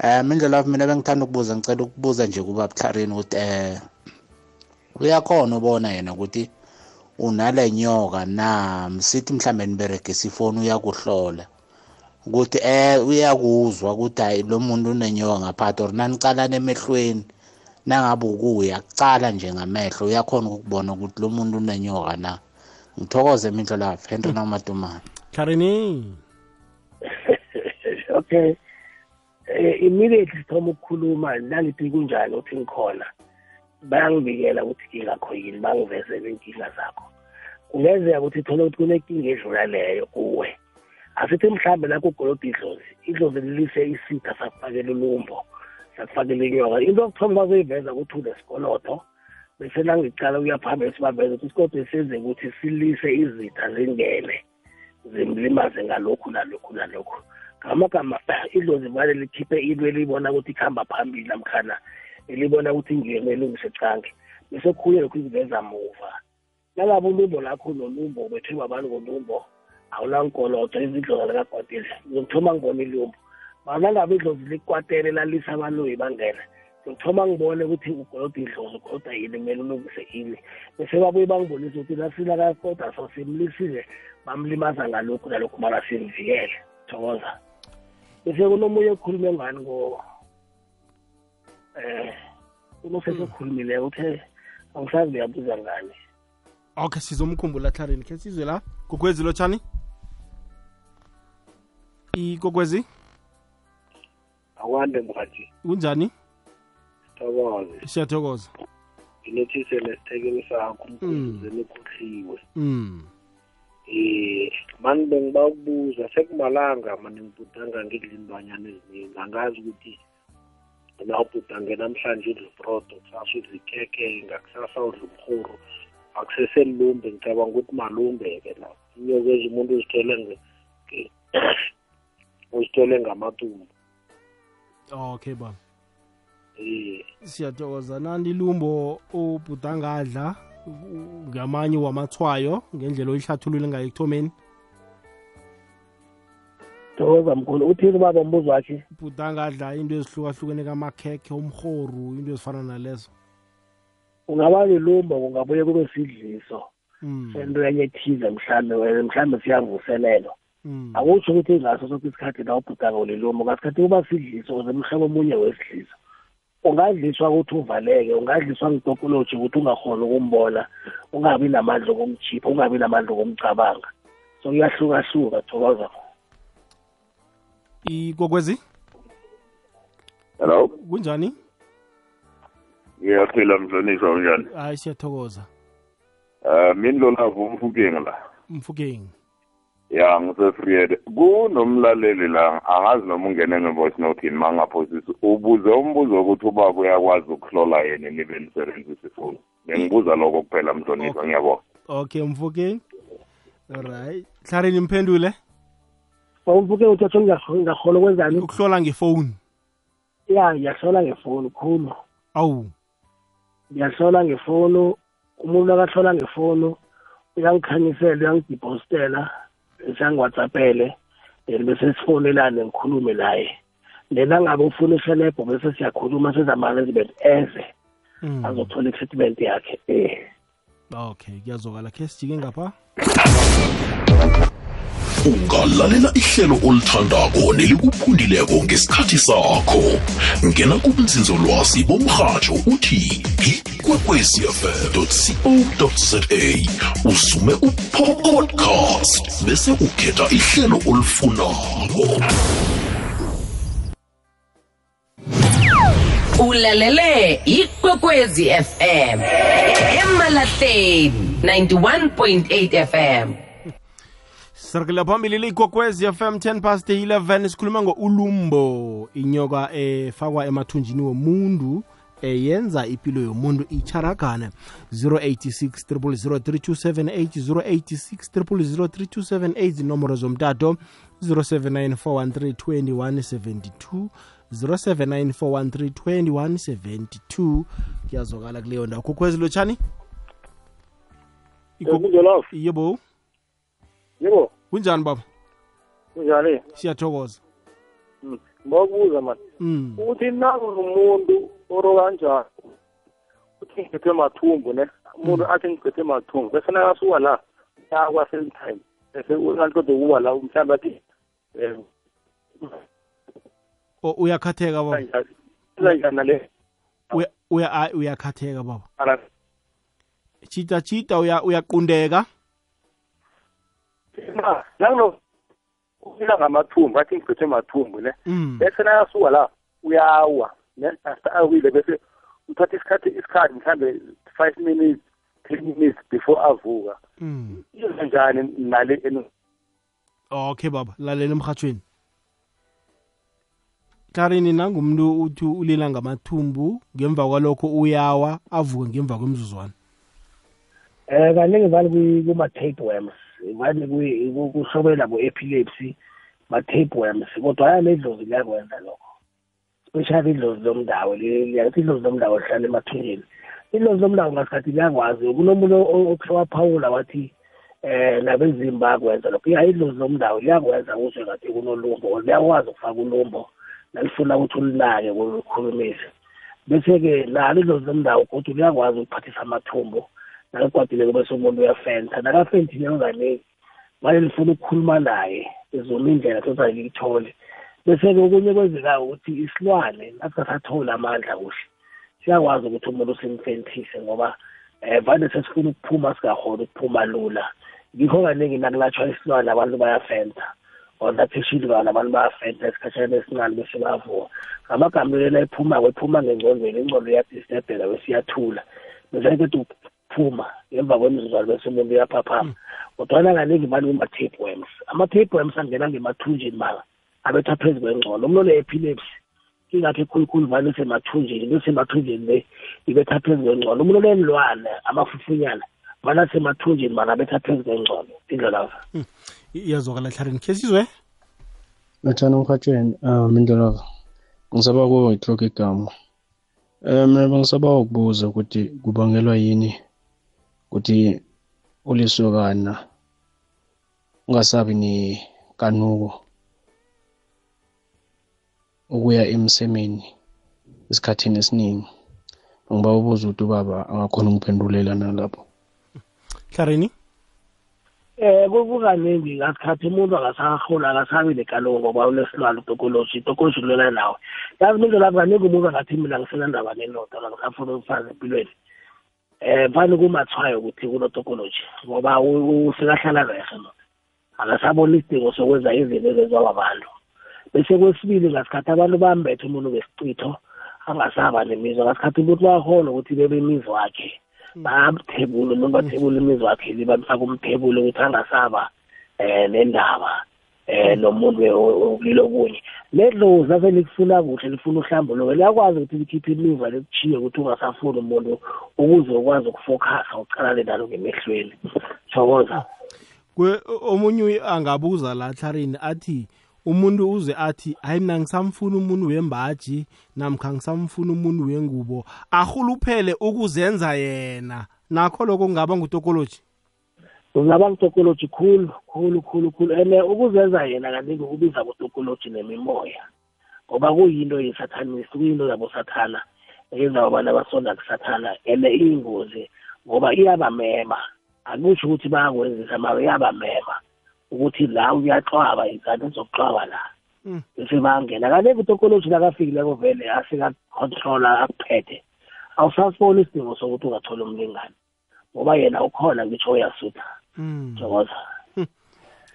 um mindlolavu mina bengithanda ukubuza ngicela ukubuza nje kuba buclarini ukuthi um uyakhona ubona yena ukuthi unale nyoka na msithi mhlambe niberegisa ifoni uyakuhlola ukuthi eh uyakuzwa ukuthi hayi lo muntu unenyoka ngaphakathi or nanicalana emehlweni nangabe ukuya kucala nje ngamehlo uyakhona ukubona ukuthi lo muntu unenyoka na. Ngithokoze mindlolavu henry namatumane tlarini <laughs> okay. Eh immediately sithoma ukukhuluma nangithi kunjani uthi ngikhona? Bayangibikela ukuthi ingakho yini bangivezele inkinga zakho. Kungenzeka ukuthi thole ukuthi kunenkinga edlula leyo kuwe. Asithi mhlambe lakho ugolode idlozi idlozi lilise isitha sakufakela ulumbo sakufakela inyoka. Into yokuthoma bazoyiveza ukuthi unesikoloto bese nangicala ukuya phambili sibaveza ukuthi isikoloto senze ukuthi silise izitha zingene zimlimaze ngalokhu nalokhu nalokhu. Ngamagama idlozi vale likhiphe into elibona ukuthi ikuhamba phambili namkhana elibona ukuthi ingiyena elungise canke bese kukhunye lokhu iziveza muva. Nangabe ulumbo lakho nolumbo ubethwe babantu ngolumbo awunankoloto izidlozi likakwatile ngizokuthoma ngibona ilumbo. Manangabe idlozi likwatele lalisa abaloyi bangena ngizokuthoma ngibone ukuthi ugolota idlozi ugolota yini kumele ulungise ini. Bese babuye bangibonise ukuthi nasila kakoda so simlisile bamlimaza ngalokhu nalokhu mara simvikele. Thokoza. Bese kunomunye okhulume ngani ngo eh unosese okhulumileko uthe angisazi uyabuza ngani okay sizomkhumbula tlarini khe sizwe la? Kokwezi lotshani ikokwezi akwande mhathi kunjani? Thokoze siyathokoza. Nginothise nesithekeli sakho umkhuzeni ukhohliwe mm eh mani bengiba ukubuza sekumalanga mani ngibhudanga ngidla imbanyana eziningi. Angazi ukuthi la ubhudange namhlanje udla uprodo kusasa udla ikhekhe ngakusasa udla umhuru akuseselumbe ngicabanga ukuthi malumbe-ke la. Inyokwezi umuntu uzithole nge- nge- <clears throat> uzithole ngamatumbu okay baba. Eh siyathokoza. Nani lumbo ubhudangadla u- ngamanye wamathwayo ngendlela oyihlathulule ngayo ekuthomeni. Thokoza mkhulu uthini baba umbuzo wakhe? Ubhudangadla into ezihlukahlukene kamakhekhe umhoru into ezifana nalezo. Ungaba lilumba kungabuye kube sidliso. Mm. sento enye ethize mhlambe mhlambe siyavuselelo Mm. akutsho ukuthi ngaso soke isikhathi la ubhudanga ulilumba ngasikhathi kuba sidliso uze mhlobo omunye wesidliso. Ungadliswa ukuthi uvaleke ungadliswa ngitopoloji ukuthi ungakhoni ukumbona ungabi namandla okumchipha ungabi namandla okumcabanga so kuyahlukahluka thokoza ikokwezi hello? Kunjani? Ngiyaphila mhlonishwa unjani? Hayi siyathokoza. Um mini lolavu umfukeng la? Mfukeng ya ngisefriede kunomlaleli la angazi noma ungene nge-voice note yini ma ngaphosisi ubuze umbuzo wokuthi ubaba uyakwazi ukuhlola yena nibe nisebenzisa ifoni. Bengibuza lokho kuphela mhlonishwa ngiyabonga. Okay mfukeng alright tlarini mphendule umfuke uthatho ngingakhona ukwenzani? Ukuhlola ngefoni. Ya ngiyahlola ngefoni khulu. Awu. Ngiyahlola ngefoni umuntu akahlola ngefoni uyangikhanyisela uyangidipostela siyangwhatsappele then bese sifonelane ngikhulume naye. Then angabe ufuna ihelebho bese siyakhuluma sezama-arrangement eze. Mm. azothola i-treatment yakhe. Eh. Okay kuyazokala khe sijike ngapha? Ungalalela ihlelo olithandako nelikuphundileko ngesikhathi sakho. Ngena kubunzinzolwazi bomrhatsho uthi ikwekwecfm co za usume upodcast bese ukhetha ihlelo olifunako. Ulalele ikwekwezi fm emalahleni 91.8 fm sirakela phambili liyigogwez fm 10 past 11 sikhuluma ngo-ulumbo inyoka efakwa emathunjini womuntu eyenza impilo yomuntu icharagane 086 0003278 086 0003278 inomboro zomtato 0794132172 0794132172 kuyazokala kuleyo ndawo. Kokhwezi lotshani kunjalo yebo. Yebo. Kunjani baba? Kunjani? Siyathokoza. Ngokubuza mani mm. ukuthi nakunomuntu oro kanjani uthi ngiphethe mathumbu ne? Umuntu athi ngiphethe mathumbu bese nakasuka la yakwa-same time bese uqeda ukuba la mhlawumbe athi um O- uyakhatheka baba? Njani nale. Uya- uya a- uyakhatheka baba? Ala- chita chita uya uyaqundeka? Ma, nakuno ufika ngamathumbu athi ngiphethe mathumbu ne? Mm. bese nakasuka la uyawa ne? After awile bese uthatha isikhathi isikhathi mhlambe five minutes ten minutes before avuka. Mm. iyenza njani nale eno okay baba lalela emhathweni klarini nangumuntu uthi ulila ngamathumbu ngemva kwalokho uyawa avuke ngemva kwemzuzwana? Eh kaningi vale kuma-tapeworms vale kuhlobela bo-epilepsy ma-tapeworms kodwa aya nedlozi liyakwenza lokho. Especially idlozi lomdawo liyathi idlozi lomdawo lihlala emathunjeni idlozi lomdawo ngasikhathi liyakwazi kunomuntu okhe waphawula wathi eh nabezimba bayakwenza lokho. Ya idlozi lomdawo liyakwenza uzwe ngathi kunolumbo or liyakwazi ukufaka ulumbo nalifuna ukuthi ulinake ukulikhulumise bese-ke nalo idlozi lomdawo kodwa liyakwazi ukuphathisa amathumbu naligwadileko bese umuntu uyafenta. Nakafentile kaningi manje lifuna ukukhuluma naye izona indlela tota liyithole bese-ke okunye kwenzekayo ukuthi isilwane nasingasatholi amandla kuhle siyakwazi ukuthi umuntu simfentise ngoba um vane sesifuna ukuphuma singakhona ukuphuma lula. Ngikho kaningi nakulatshwa isilwane abantu bayafenta or napheshilikayo abantu bayafenta esikhatshana esincane bese bayavuka. Ngamagama lena ephumako ephuma ngengcondweni ingcondo iyadistebheka bese iyathula. Bese kede ukuphuma ngemva kwemizuzwana bese umuntu uyaphaphama kodwana kaningi manje kuma-tapeworms ama-tapeworms angena ngemathunjini mala abetha phezu kwengcondo umuntu one-epilepsy ingakho ekhulukhulu vane semathunjini bese emathunjini le ibetha phezu kwengcondo umuntu onenilwane amafufunyana vane asemathunjini mana abetha phezu kwengcondo indlelava iyazokala hlarini khe sizwe? Lotshani emhatshweni um indlelava ngisaba kuwo ihloko igama. Um mina bengisaba ukubuza ukuthi kubangelwa yini ukuthi ulisokana ungasabi nekanuko ukuya emsemeni esikhathini esiningi. Ngiba ubuza ukuthi ubaba angakhona ungiphendulela nalapho. Hlarini eh kukaningi ngasikhathi umuntu akasahola akasabi nekaloku ngoba unesilwane utokoloji itokoloji lwela nawe. Yazi lapho kaningi umuntu angathi mina ngisenandaba nendoda ngisafuna umfazi empilweni. Eh vane kumathwayo ukuthi kunotokoloji ngoba usekahlala rehe no akasabona isidingo sokwenza izinto ezenziwa babantu bese kwesibili ngasikhathi abantu bambethe umuntu besicitho angasaba nemizwa. Ngasikhathi umuntu bayahola ukuthi bebe imizwa wakhe bamthebula umuntu bathebula imizwa wakhe le bamfaka umthebulo ukuthi angasaba eh nendaba eh nomuntu okulilo kunye ledlozi ave likufuna kuhle lifuna uhlambuluko liyakwazi ukuthi likhiphe imizwa likuchiye ukuthi ungasafuni umuntu ukuze ukwazi ukufokhasa uqalane nalo ngemehlweni. Thokoza kwe omunye uye angabuza la hlarini athi umuntu uze athi hayi mina ngisamfuna umuntu wembaji namkha ngisamfuna umuntu wengubo. Arhuluphele ukuzenza yena. Nakho lokho kungaba ngutokoloji? Kungaba ngitokoloji khulu khulu khulu khulu. And ukuzenza yena kaningi ukubiza kutokoloji nemimoya ngoba kuyinto yesathanisi kuyinto yabosathana eyenza abantu abasonda kusathana. And iyingozi ngoba iyabamema. Akusho ukuthi bayakwenzisa mara iyabamema ukuthi la uyaxwaba izanto zokuxwaba la bese bangena kanti kutokoloji nakafikileko vele asikacontrola akuphethe. Awusasiboni isidingo sokuthi ungathola umlingane ngoba yena ukhona ngitsho uyasutha. Mm.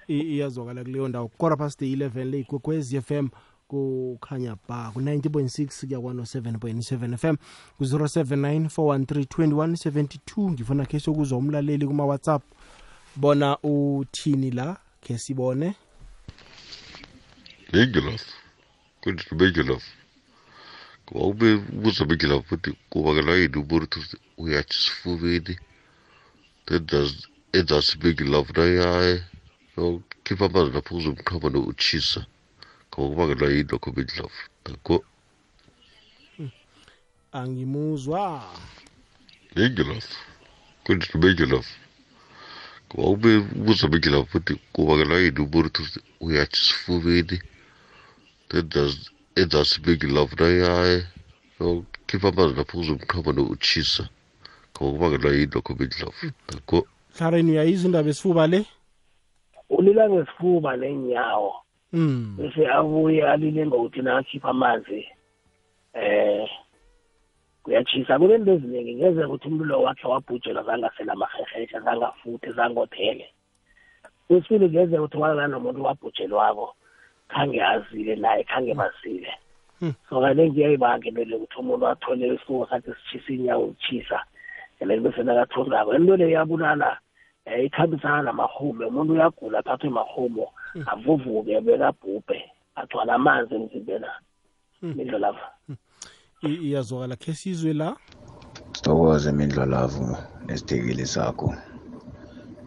I- iyazwakala kuleyo ndawo kora past 11 le ikwekwezi fm kukhanya ba ku-90.6 kuya kwano-7.7 fm ku-079 413 2172 ngifuna khe sokuzwa umlaleli kuma-whatsapp bona uthini la khe sibone Bengelov. Kunst Bengelov. Kuba ube ubuza Bengelov futhi kubakela yini umuntu uyathi sifubeni. Enza enza sibengilov naye. Yokhipha amanzi lapho uzomqhama nokuchisa. Kuba kubakela yini lokho Bengelov. Ko angimuzwa Bengelov. Kunst Bengelov. Kuba ube ubuza Bengelov futhi kubakela yini umuntu uyathi sifubeni. Enza enza sibengilov naye. Yokhipha amanzi lapho uzomqhama nokuchisa. Kuba kubakela yini lokho Bengelov. Ko hlareni uyayizwa indaba esifuba le? Ulila ngesifuba nenyawo mm. bese abuye alile ngokuthi nakhipha amanzi eh kuyachisa kunento eziningi ngeze ukuthi umlilo wakhe wabhujelwa zangasela amahehesha zangafuthe zangothele. Kwesibili ngeze ukuthi walala nomuntu wabhujelwako khange azile naye khange bazile. Hmm. so kaningi iyayibangelele ukuthi umuntu athole isifuba sakhe sitshisa inyawo uchisa and then bese nakathondako into le iyabulala um ikhambisana namahume umuntu uyagula athathwe mahumo avuvuke bekabhubhe agcwala amanzi emzimbeni. Mindlolavu I- iyazwakala khe sizwe la? Sithokoze mindlolavu nesithekeli sakho.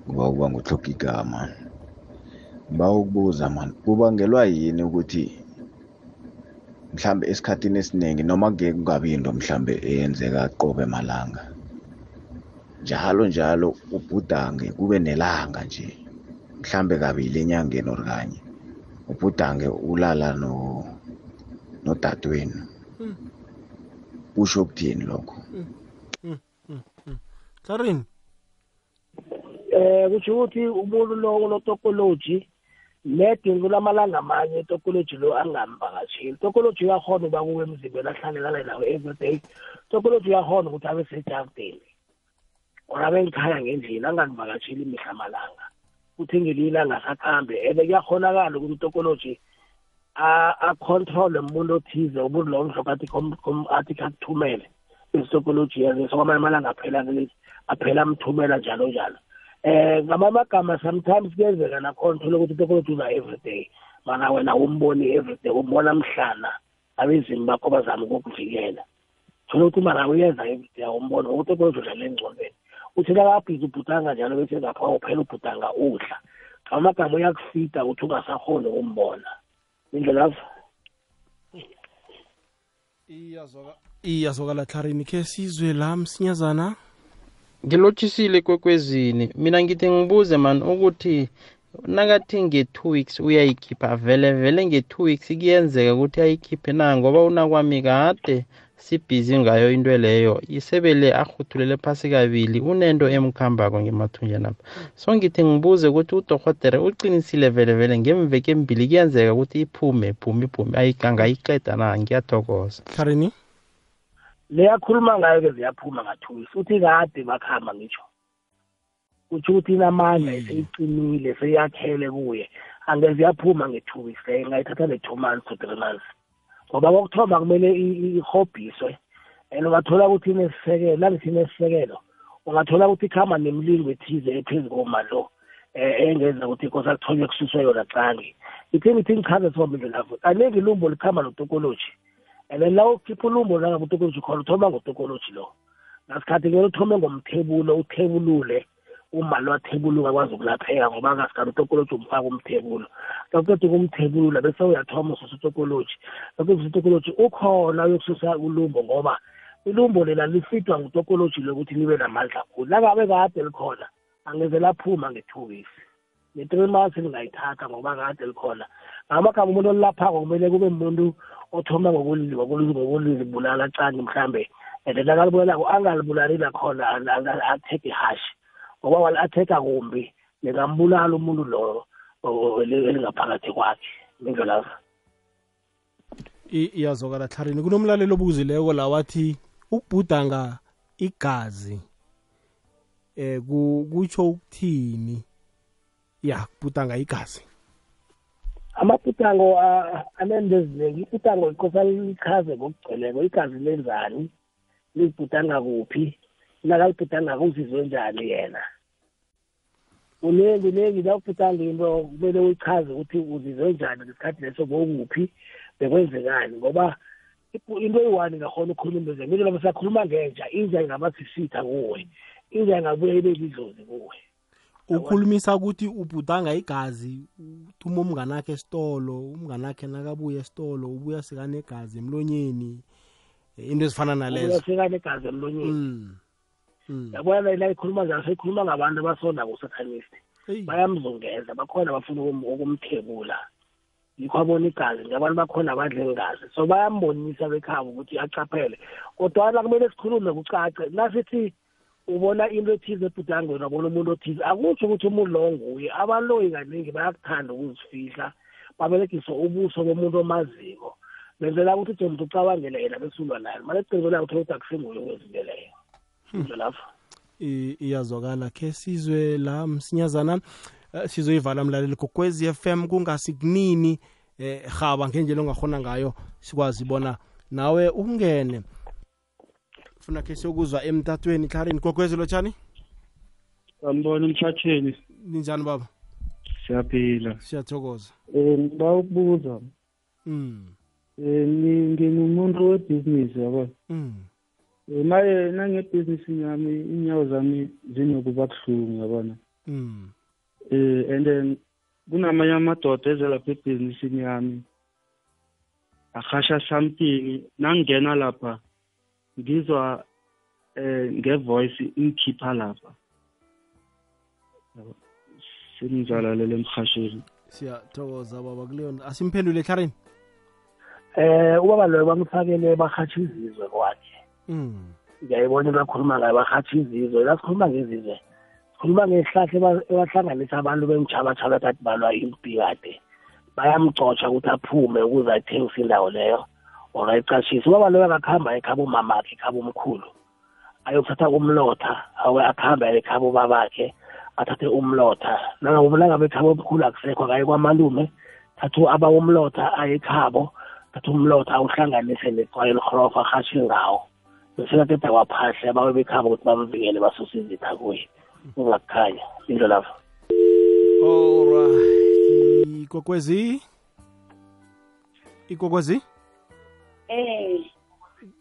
Kuba kuba nguhloga igama. Ngiba ukubuza mani kubangelwa yini ukuthi mhlambe esikhathini esiningi noma kuke kungabi into mhlambe eyenzeka qobe malanga? Njalo njalo ubhudange kube nelanga nje mhlambe kabili enyangeni or kanye ubhudange ulala no nodadewenu. Kusho ukuthini lokho? Hlareni eh kusho ukuthi umuntu lo unotokoloji nedingo lamalanga amanye itokoloji lo angamvakasheli itokoloji uyakhona uba kuwe emzimbeni ahlalelane nawe everyday. Itokoloji uyakhona ukuthi abe sejardini or abe ngikhaya ngendlini angangivakasheli imihla malanga kuthi ngelila angasakhambe and kuyakhonakala ukuthi itokoloji acontrole umuntu othize umuntu lo mhlophe athi kakuthumele isitokoloji yezo kwamanye amalanga aphela aphela amthumela njalo njalo. Eh ngamanye amagama sometimes kuyenzeka nakhona uthole ukuthi itokoloji uza everyday. Mana wena umboni everyday umbona mhlana abezimu bakho bazama ukukuvikela. Thola ukuthi mara uyenza everyday awumbona ukuthi itokoloji udlala engcondweni uthi nakabhizi ubhutanga njalo bese ngapha uphela ubhutanga udla. Amagama uyakufida uthi ungasakhoni ukumbona. Indlela iyazwakala hlareni khe sizwe la msinyazana. Ngilotshisile kwekwezini. Mina ngithi ngibuze mani ukuthi nakathi nge-two weeks uyayikhipha vele vele nge-two weeks kuyenzeka ukuthi ayikhiphe na? Ngoba unakwami kade sibhizi ngayo into leyo. Isebele ahuthulele phasi kabili unento emkhambako ngemathunjeni apha so ngithi ngibuze ukuthi udorhotere uqinisile vele vele ngemveke mbili kuyenzeka ukuthi iphume iphume iphume ayi- angayiqeda na? Ngiyathokoza. Hlareni leyakhuluma ngayo ke ziyaphuma ngathuli futhi kade bakhamba ngitsho. Kutsho ukuthi inamandla seyiqinile seyakhele kuye. Angeze yaphuma nge-two weeks leyo ingayithatha ne-two months to three months. Ngoba kokuthoma kumele ihobhiswe. And ungathola ukuthi inesisekelo nangithi inesisekelo ungathola ukuthi ikhamba nemlingo ethize ephezu koma lo um engenza ukuthi inkosi akuthonywe kususwe yona cangi ithe ngithi ngichaze sibambile lapho kaningi ilumbo likhamba notokoloji. And then la ukhipha ulumbo nangabe utokoloji khona uthoma ngotokoloji lo. Ngasikhathi kumele uthome ngomthebulo uthebulule. Uma lo athebuluka akwazi ukulapheka ngoba ngasikhathi utokoloji umfaka umthebulo. Kakuqeda ukumthebulula bese uyathoma ususa utokoloji. Kakususa utokoloji ukhona uyokususa ulumbo ngoba ilumbo lela lifitwa ngutokoloji lokuthi libe namandla khulu. Nangabe kade likhona angeze laphuma nge-two weeks. Ne-three months lingayithatha ngoba kade likhona. Ngamagama umuntu olilaphako kumele kube muntu othoma ngokulibulala cani mhlambe and then akalibulelako angalibulali lakhona atheke ihashi ngoba wali atheka kumbi lingambulala umuntu loyo elingaphakathi kwakhe indlelazo iyazokala tlharini kunomlalelo obuzileko la wathi ukubhudanga igazi eh kutsho ukuthini? Ya kubhudanga igazi. Amabhudango anento eziningi ibhudango ikosa lichaze ngokugcweleko igazi lenzani? Libhudanga kuphi? Nakalibhudanga uzizwe njani yena? Uningi ningi nawubhudanga into kumele uyichaze ukuthi uzizwe njani ngesikhathi leso bokuphi bekwenzekani ngoba into eyi-one ngakhona ukukhuluma into zemile loba siyakhuluma ngenja inja ingaba sisitha kuwe inja ingabuye ibe lidlozi kuwe. Ukhulumisa ukuthi ubhudanga igazi uthuma umngane akhe esitolo umngane akhe nakabuya esitolo ubuya sekanegazi emlonyeni into ezifana nalezo. Sekanegazi emlonyeni. Yabona la ikhuluma njalo seyikhuluma ngabantu abasonda kusatanist bayamzungeza bakhona bafuna ukumthebula yikho abona igazi ngabantu bakhona abadla engazi so bayambonisa bekhaba ukuthi acaphele. Kodwana kumele sikhulume kucace. Nasithi ubona into ethize ebhudangweni wabona umuntu othize akutsho ukuthi umuntu lowo nguye. Abaloyi kaningi bayakuthanda ukuzifihla baberegise ubuso bomuntu omaziko. Benzela ukuthi uthi umuntu ucabangele yena besulwa naye. Manje ecingela ukuthi ukuthi akusinguye okwezinto leyo lapho. Iyazwakala khe sizwe la msinyazana sizoyivala mlaleli kokwezi FM kungasikunini eh haba ngendlela ongakhona ngayo sikwazi bona nawe ungene funa khe siyokuzwa emtatweni tlharini kokwezi lotshani Sambona emthatheni. ninjani baba? Siyaphila. siyathokoza. Eh ngiba ukubuza. mm Eh ngingumuntu webusiness yabo. mm Eh maye nangebhizinisi yami inyawo zami zinokuba buhlungu yabona. mm Eh and then kunamanye amadoda eze lapha ebhizinisini yami. Akhasha something nangena lapha ngizwa eh ngevoice ingikhipha lapha. sengizalalele emhasheni siyathokoza baba kuleyo asimphendule tlharini eh ubaba loyo bamfakele bahatsha izizwe kwakhe mm ngiyayibona into akhuluma ngayo bahatsha izizwe la sikhuluma ngezizwe sikhuluma ngehlahla ebahlanganisa abantu bemtshabatshaba kade balwa impi kade. Bayamcotsha ukuthi aphume ukuze ayithengise indawo leyo or ayicashise. Ubaba loyo akakuhamba ekhaba umamakhe ekhaba umkhulu. Ayokuthatha umlotha awe akuhamba ekhaba ubabakhe athathe umlotha. Nangabe ekhaba omkhulu akusekho akaye kwamalume thatha aba umlotha aye ekhabo thatha umlotha awuhlanganise netswayi elihorofa ahatshe ngawo. Bese kateda kwaphahle abawe bekhaba ukuthi bamvikele basuse izitha kuye ungakukhanya into lapho alright ikokwezi ikokwezi Eh,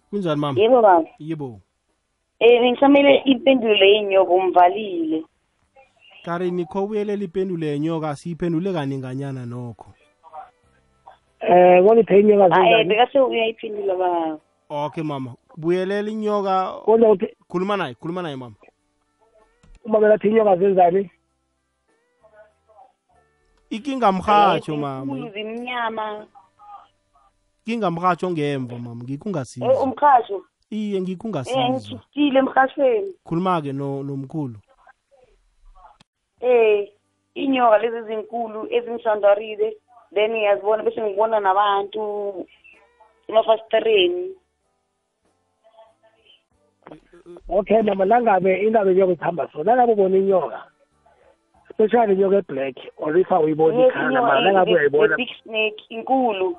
kunjani mama? Yebo baba. yebo. Eh, bengisamele impendulo yenyoko umvalile. karini kho ubuyelela ipendulo yenyoka siyiphendule kaninganyana nokho? Eh koniphe inyoka Ah, eh, bekase uyayiphendula baba. okay mama. Buyelela inyoka kodwa uthi khuluma naye khuluma naye mama uma belathi inyoka zenzani ikinga mhatsho mama Inkulu zimnyama. ikinga mhatsho ngemva mama ngikungasiza Eh, umkhasho. iye Eh, ngikungasiza ngishukile emkhashweni. khuluma-ke no- nomkhulu Eh, inyoka lezi zinkulu ezingisandarile then ngiyazibona bese ngibona nabantu emafasitereni. Okay mama nangabe ingabe inyoka ikuhamba so nangabe ubona inyoka? Especially inyoka eblack or if awuyiboni ikhana mara nangabe uyayibona? snake inkulu.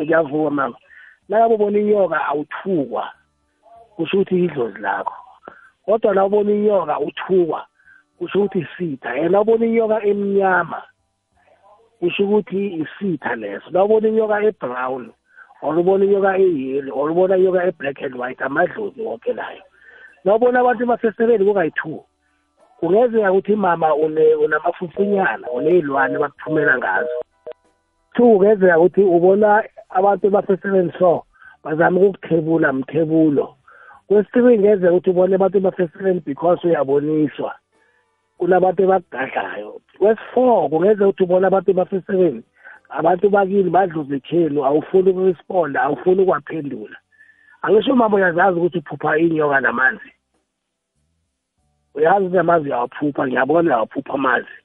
ngiyavuma mama. Nangabe ubona inyoka awuthukwa. Kusho ukuthi idlozi lakho. Kodwa la ubona inyoka uthukwa kusho ukuthi isitha. And ubona inyoka emnyama. Kusho ukuthi isitha leso. La ubona inyoka ebrown. Or ubona inyoka eyellow or ubona inyoka e-black and white amadlozi wonke layo. La ubona abantu emaseseleni kukayi-two kungenzeka ukuthi mama unamafufunyana uney'lwane bakuthumela ngazo. Two kungenzeka ukuthi ubona abantu emaseseleni so bazama ukukuthebula mthebulo. Kwesibili kungenzeka ukuthi ubone abantu emaseseleni because uyaboniswa kunabantu ebakugadlayo kwesi-four kungeze ukuthi ubona abantu emafisekeni abantu bakini badluza ikhelu awufuni ukuresponda awufuni ukwaphendula. Angisho mama uyazazi ukuthi uphupha inyoka namanzi. Uyazi ukuthi amanzi uyawaphupha ngiyabona uyawaphupha amanzi.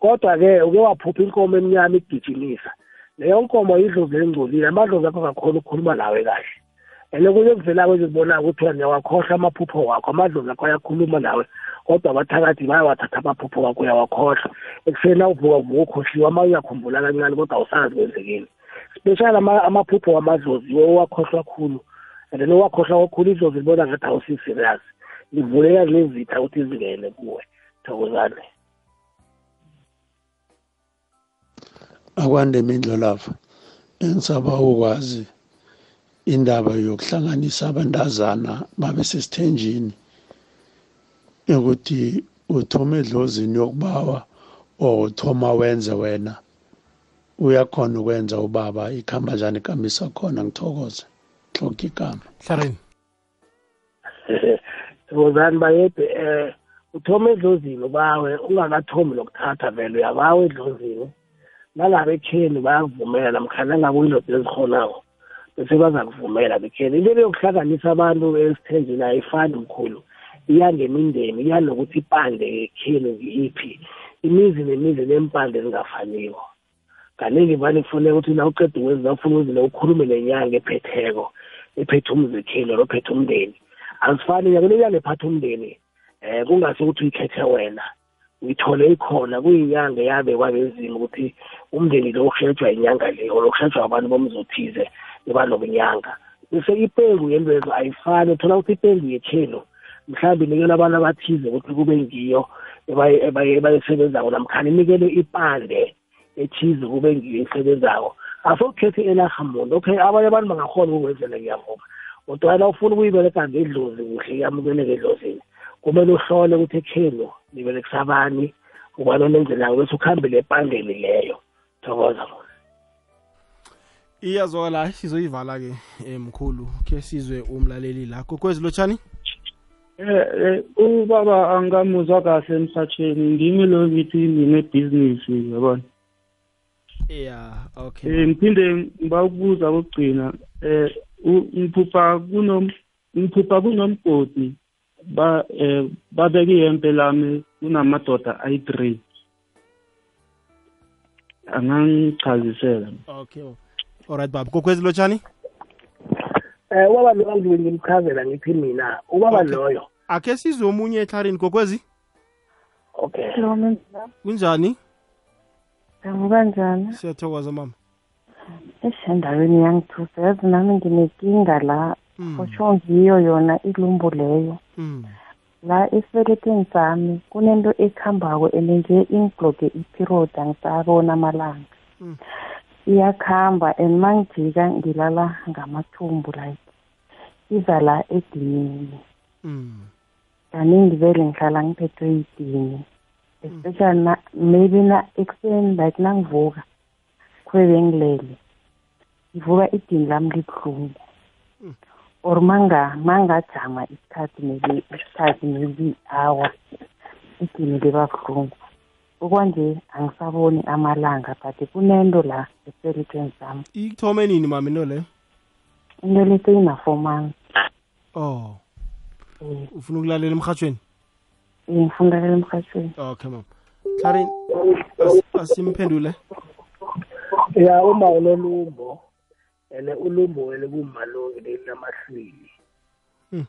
Kodwa-ke uke waphupha inkomo emnyama ikugijimisa. Leyo nkomo yidlozi elingcolile amadlozi akho ngakhona ukukhuluma nawe kahle. And kunye kuvela kwezibona ukuthi wena uyawakhohlwa amaphupho wakho amadlozi akho ayakhuluma nawe kodwa abathakathi bayawathatha amaphupho wakho uyawakhohlwa. Ekuseni awuvuka vuka ukhohliwe ama uyakhumbula kancane kodwa awusazi kwenzekile special amaphupho wamadlozi owakhohlwa khulu. And then owakhohlwa kakhulu idlozi libona ngathi awusi-serious. Livuleka lezitha ukuthi zingene kuwe. Thokozane. Akwande mindlolavu engisaba ukwazi indaba yokuhlanganisa abantazana babe sesithenjini ukuthi uthoma edlozini yokubawa or uthoma wenze wena. Uyakhona ukwenza ubaba ikhamba njani ikambisa khona ngithokoze. Hloka igama. Hlareni thokozani bayede um uthoma edlozini ubawe ungakathomi lokuthatha vele uyabawa edlozini. Nangabe ekheni bayakuvumela namkhana nangabe uyindoda ezikhonako bese baza kuvumela bekheni into yokuhlanganisa abantu esithenjini ayifani mkhulu. Iya ngemindeni iya nokuthi ipande ekheni ngiyiphi imizi nemizi neempande ezingafaniko kaningi vane kufuneka ukuthi na uqeda ukwenza ufuna uzile ukhulume nenyanga ephetheko ephethe umzikhini or ophethe umndeni. Azifani yakulenyanga ephatha umndeni um kungase ukuthi uyikhethe wena. Uyithole ikhona kuyinyanga yabekwa bezimo ukuthi umndeni lo ukushelejwa inyanga le or ukushelejwa abantu bomzothize. eba nokunyanga bese ipengu yentwezo ayifani uthola ukuthi ipengu yekhelo mhlawumbe inikela abantu abathize ukuthi kube ngiyo ebayisebenzako namkhani inikele ipande ethize kube ngiyo isebenzako asokukhethe elaha muntu okay abanye abantu bangakhona ukukwenzela ngiyavuma kodwana ufuna ukuyibereka ngedlozi kuhle yamukeleke edlozini kumele uhlole ukuthi ekhelo niberekisa abani ubani onenzelako bese ukuhambele epandeni leyo. Thokoza iyazwakala sizoyivala-ke um mkhulu khe sizwe umlaleli la. Kokwezi lotshani? Eh ubaba angamuzwa kahle emsatsheni ngimi lo ngithi ngine-business yabona yeah okay. Eh ngiphinde ngiba ukubuza kokugcina eh ngiphupha kunom ngiphupha kunomgodi ba eh babeka ihempe lami kunamadoda ayi-three. Angangichazisela. Okay. Alright baba kokwezi lotshani? Um ubaba loyo ngibe ngimchazela ngithi mina ubaba loyo. Akhe sizwe omunye ehlarini kokwezi? Okay. Hello Menzela. kunjani? Davuka njani? siyathokoza mama. Eish endaweni yangithusa yazi nami nginenkinga la Mm. kusho ngiyo yona ilumbu leyo. Mm. la esibelethweni sami kunento ekhambako and nje ingibloge iperiod angisabona amalanga. Mm. Iyakhamba and mangijika ngilala ngamathumbu like iza la edinini. Mm. kaningi vele ngihlala ngiphethwe yidini especially na maybe na ekuseni like nangivuka kube bengilele ngivuka idini lami libuhlungu. Or manga mangajama isikhathi maybe isikhathi maybe hour idini liba buhlungu okwanje angisaboni amalanga but kunento la esibelethweni sami. Ikuthome nini mama into leyo into le seyina-four months. Oh. Ufuna ukulalela emhatshweni ngifundakela emhatshweni okay mama hlarini as- asimphendule. Ya uma unolumbo and ulumbo wele kumalungi linamahlwili. Hmm.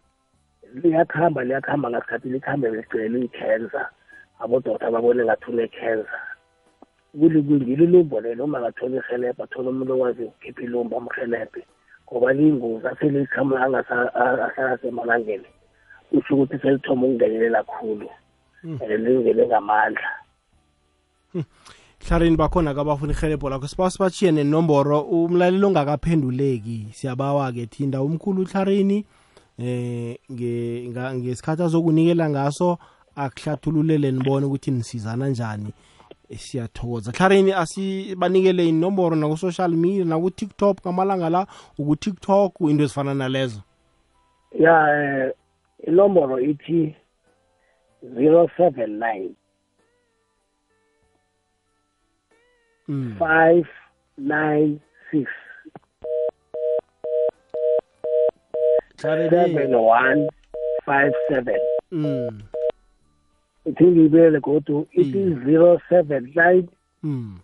liyakuhamba liyakuhamba ngasikhathi likhambe ligcine liyi-cancer abododa babone ngathi une-cancer kulikwingile ilumbo lelo uma ngatholi ihelebhe athole umuntu okwazi ukukhipha ilumbo amhelebhe ngoba liyingozi aselikhama ahlala semalangeni kusho ukuthi selithoma ukungenelela khulu Hmm. and lingene ngamandla. Hlarini bakhona kabafuna ihelebho lakho. Sibawa sibatshiye nenomboro. Umlaleli ongakaphenduleki siyabawa-ke thinda umkhulu uhlarini eh nge- nga- ngesikhathi azokunikela ngaso akuhlathululele nibone ukuthi nisizana njani eh, siyathokoza. Hlarini asibanikele inomboro naku-social media naku-tiktok ngamalanga la uku-tiktok into ezifana nalezo? Ya um inomboro ithi 079 mm. five nine six seven one five seven. Mm. Ithi ngiyibele godu ithi zero seven nine Mm.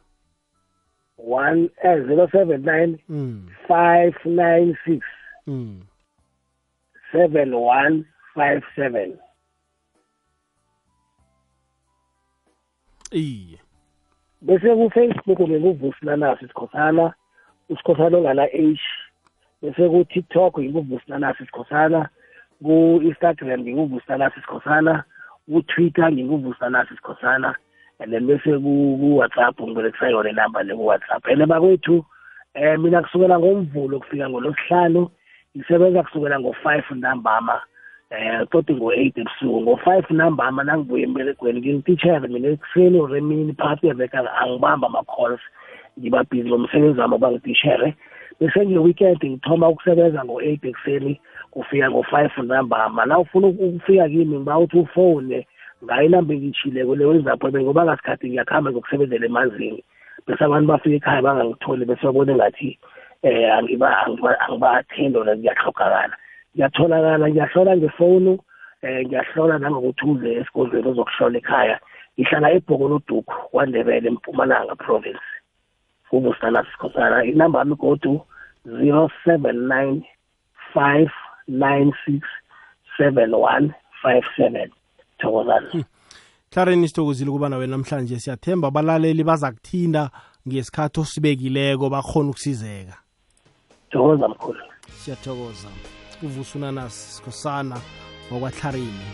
one eh zero seven nine Mm. five nine six Mm. seven one five seven iye bese ku-facebook nginguvusilanasi sikhosana usikhosana ongana h bese ku-tiktok nginguvusilanasi sikhosana ku-instagram nginguvusilanasi sikhosana ku-twitter nginguvusilanasi sikhosana and then bese ku- ku-whatsapp ngiberekisa yona inamba le ku-whatsapp. And bakwethu um mina kusukela ngomvulo kufika ngolosihlanu ngisebenza kusukela ngo-five ntambama eh toti ngo-eight ebusuku. Ngo-five ntambama nangibuye emberegweni ngingititshere mina ekuseni or emini phakathi kweveka angibamba ama-calls ngiba busy. Ngomsebenzi wami oba ngititshere bese nge-weekend ngithoma ukusebenza ngo-eight ekuseni kufika ngo-five ntambama na ufuna ukufika kimi ngiba uthi ufone ngayo inamba engiyitshileko leyo izaphobe ngoba ngasikhathi ngiyakuhamba ngokusebenzela emanzini. Bese abantu bafika ekhaya bangangitholi bese babone ngathi eh angiba angiba- angibathendo na ngiyahlogakala. Ngiyatholakala ngiyahlola ngefonu eh ngiyahlola nangokuthi uze esigodlweni uzokuhlola ekhaya. Ngihlala ebhokoloduku kwandebele empumalanga province. Ubusana sikhosana inamba yami godu zero seven nine five nine six seven one five seven. Thokozana. Karen sithokozile ukuba nawe namhlanje siyathemba abalaleli baza kuthinda ngesikhathi osibekileko bakhona ukusizeka. Thokoza mkhulu. Siyathokoza. Uvusunana sikhosana wakwahlarini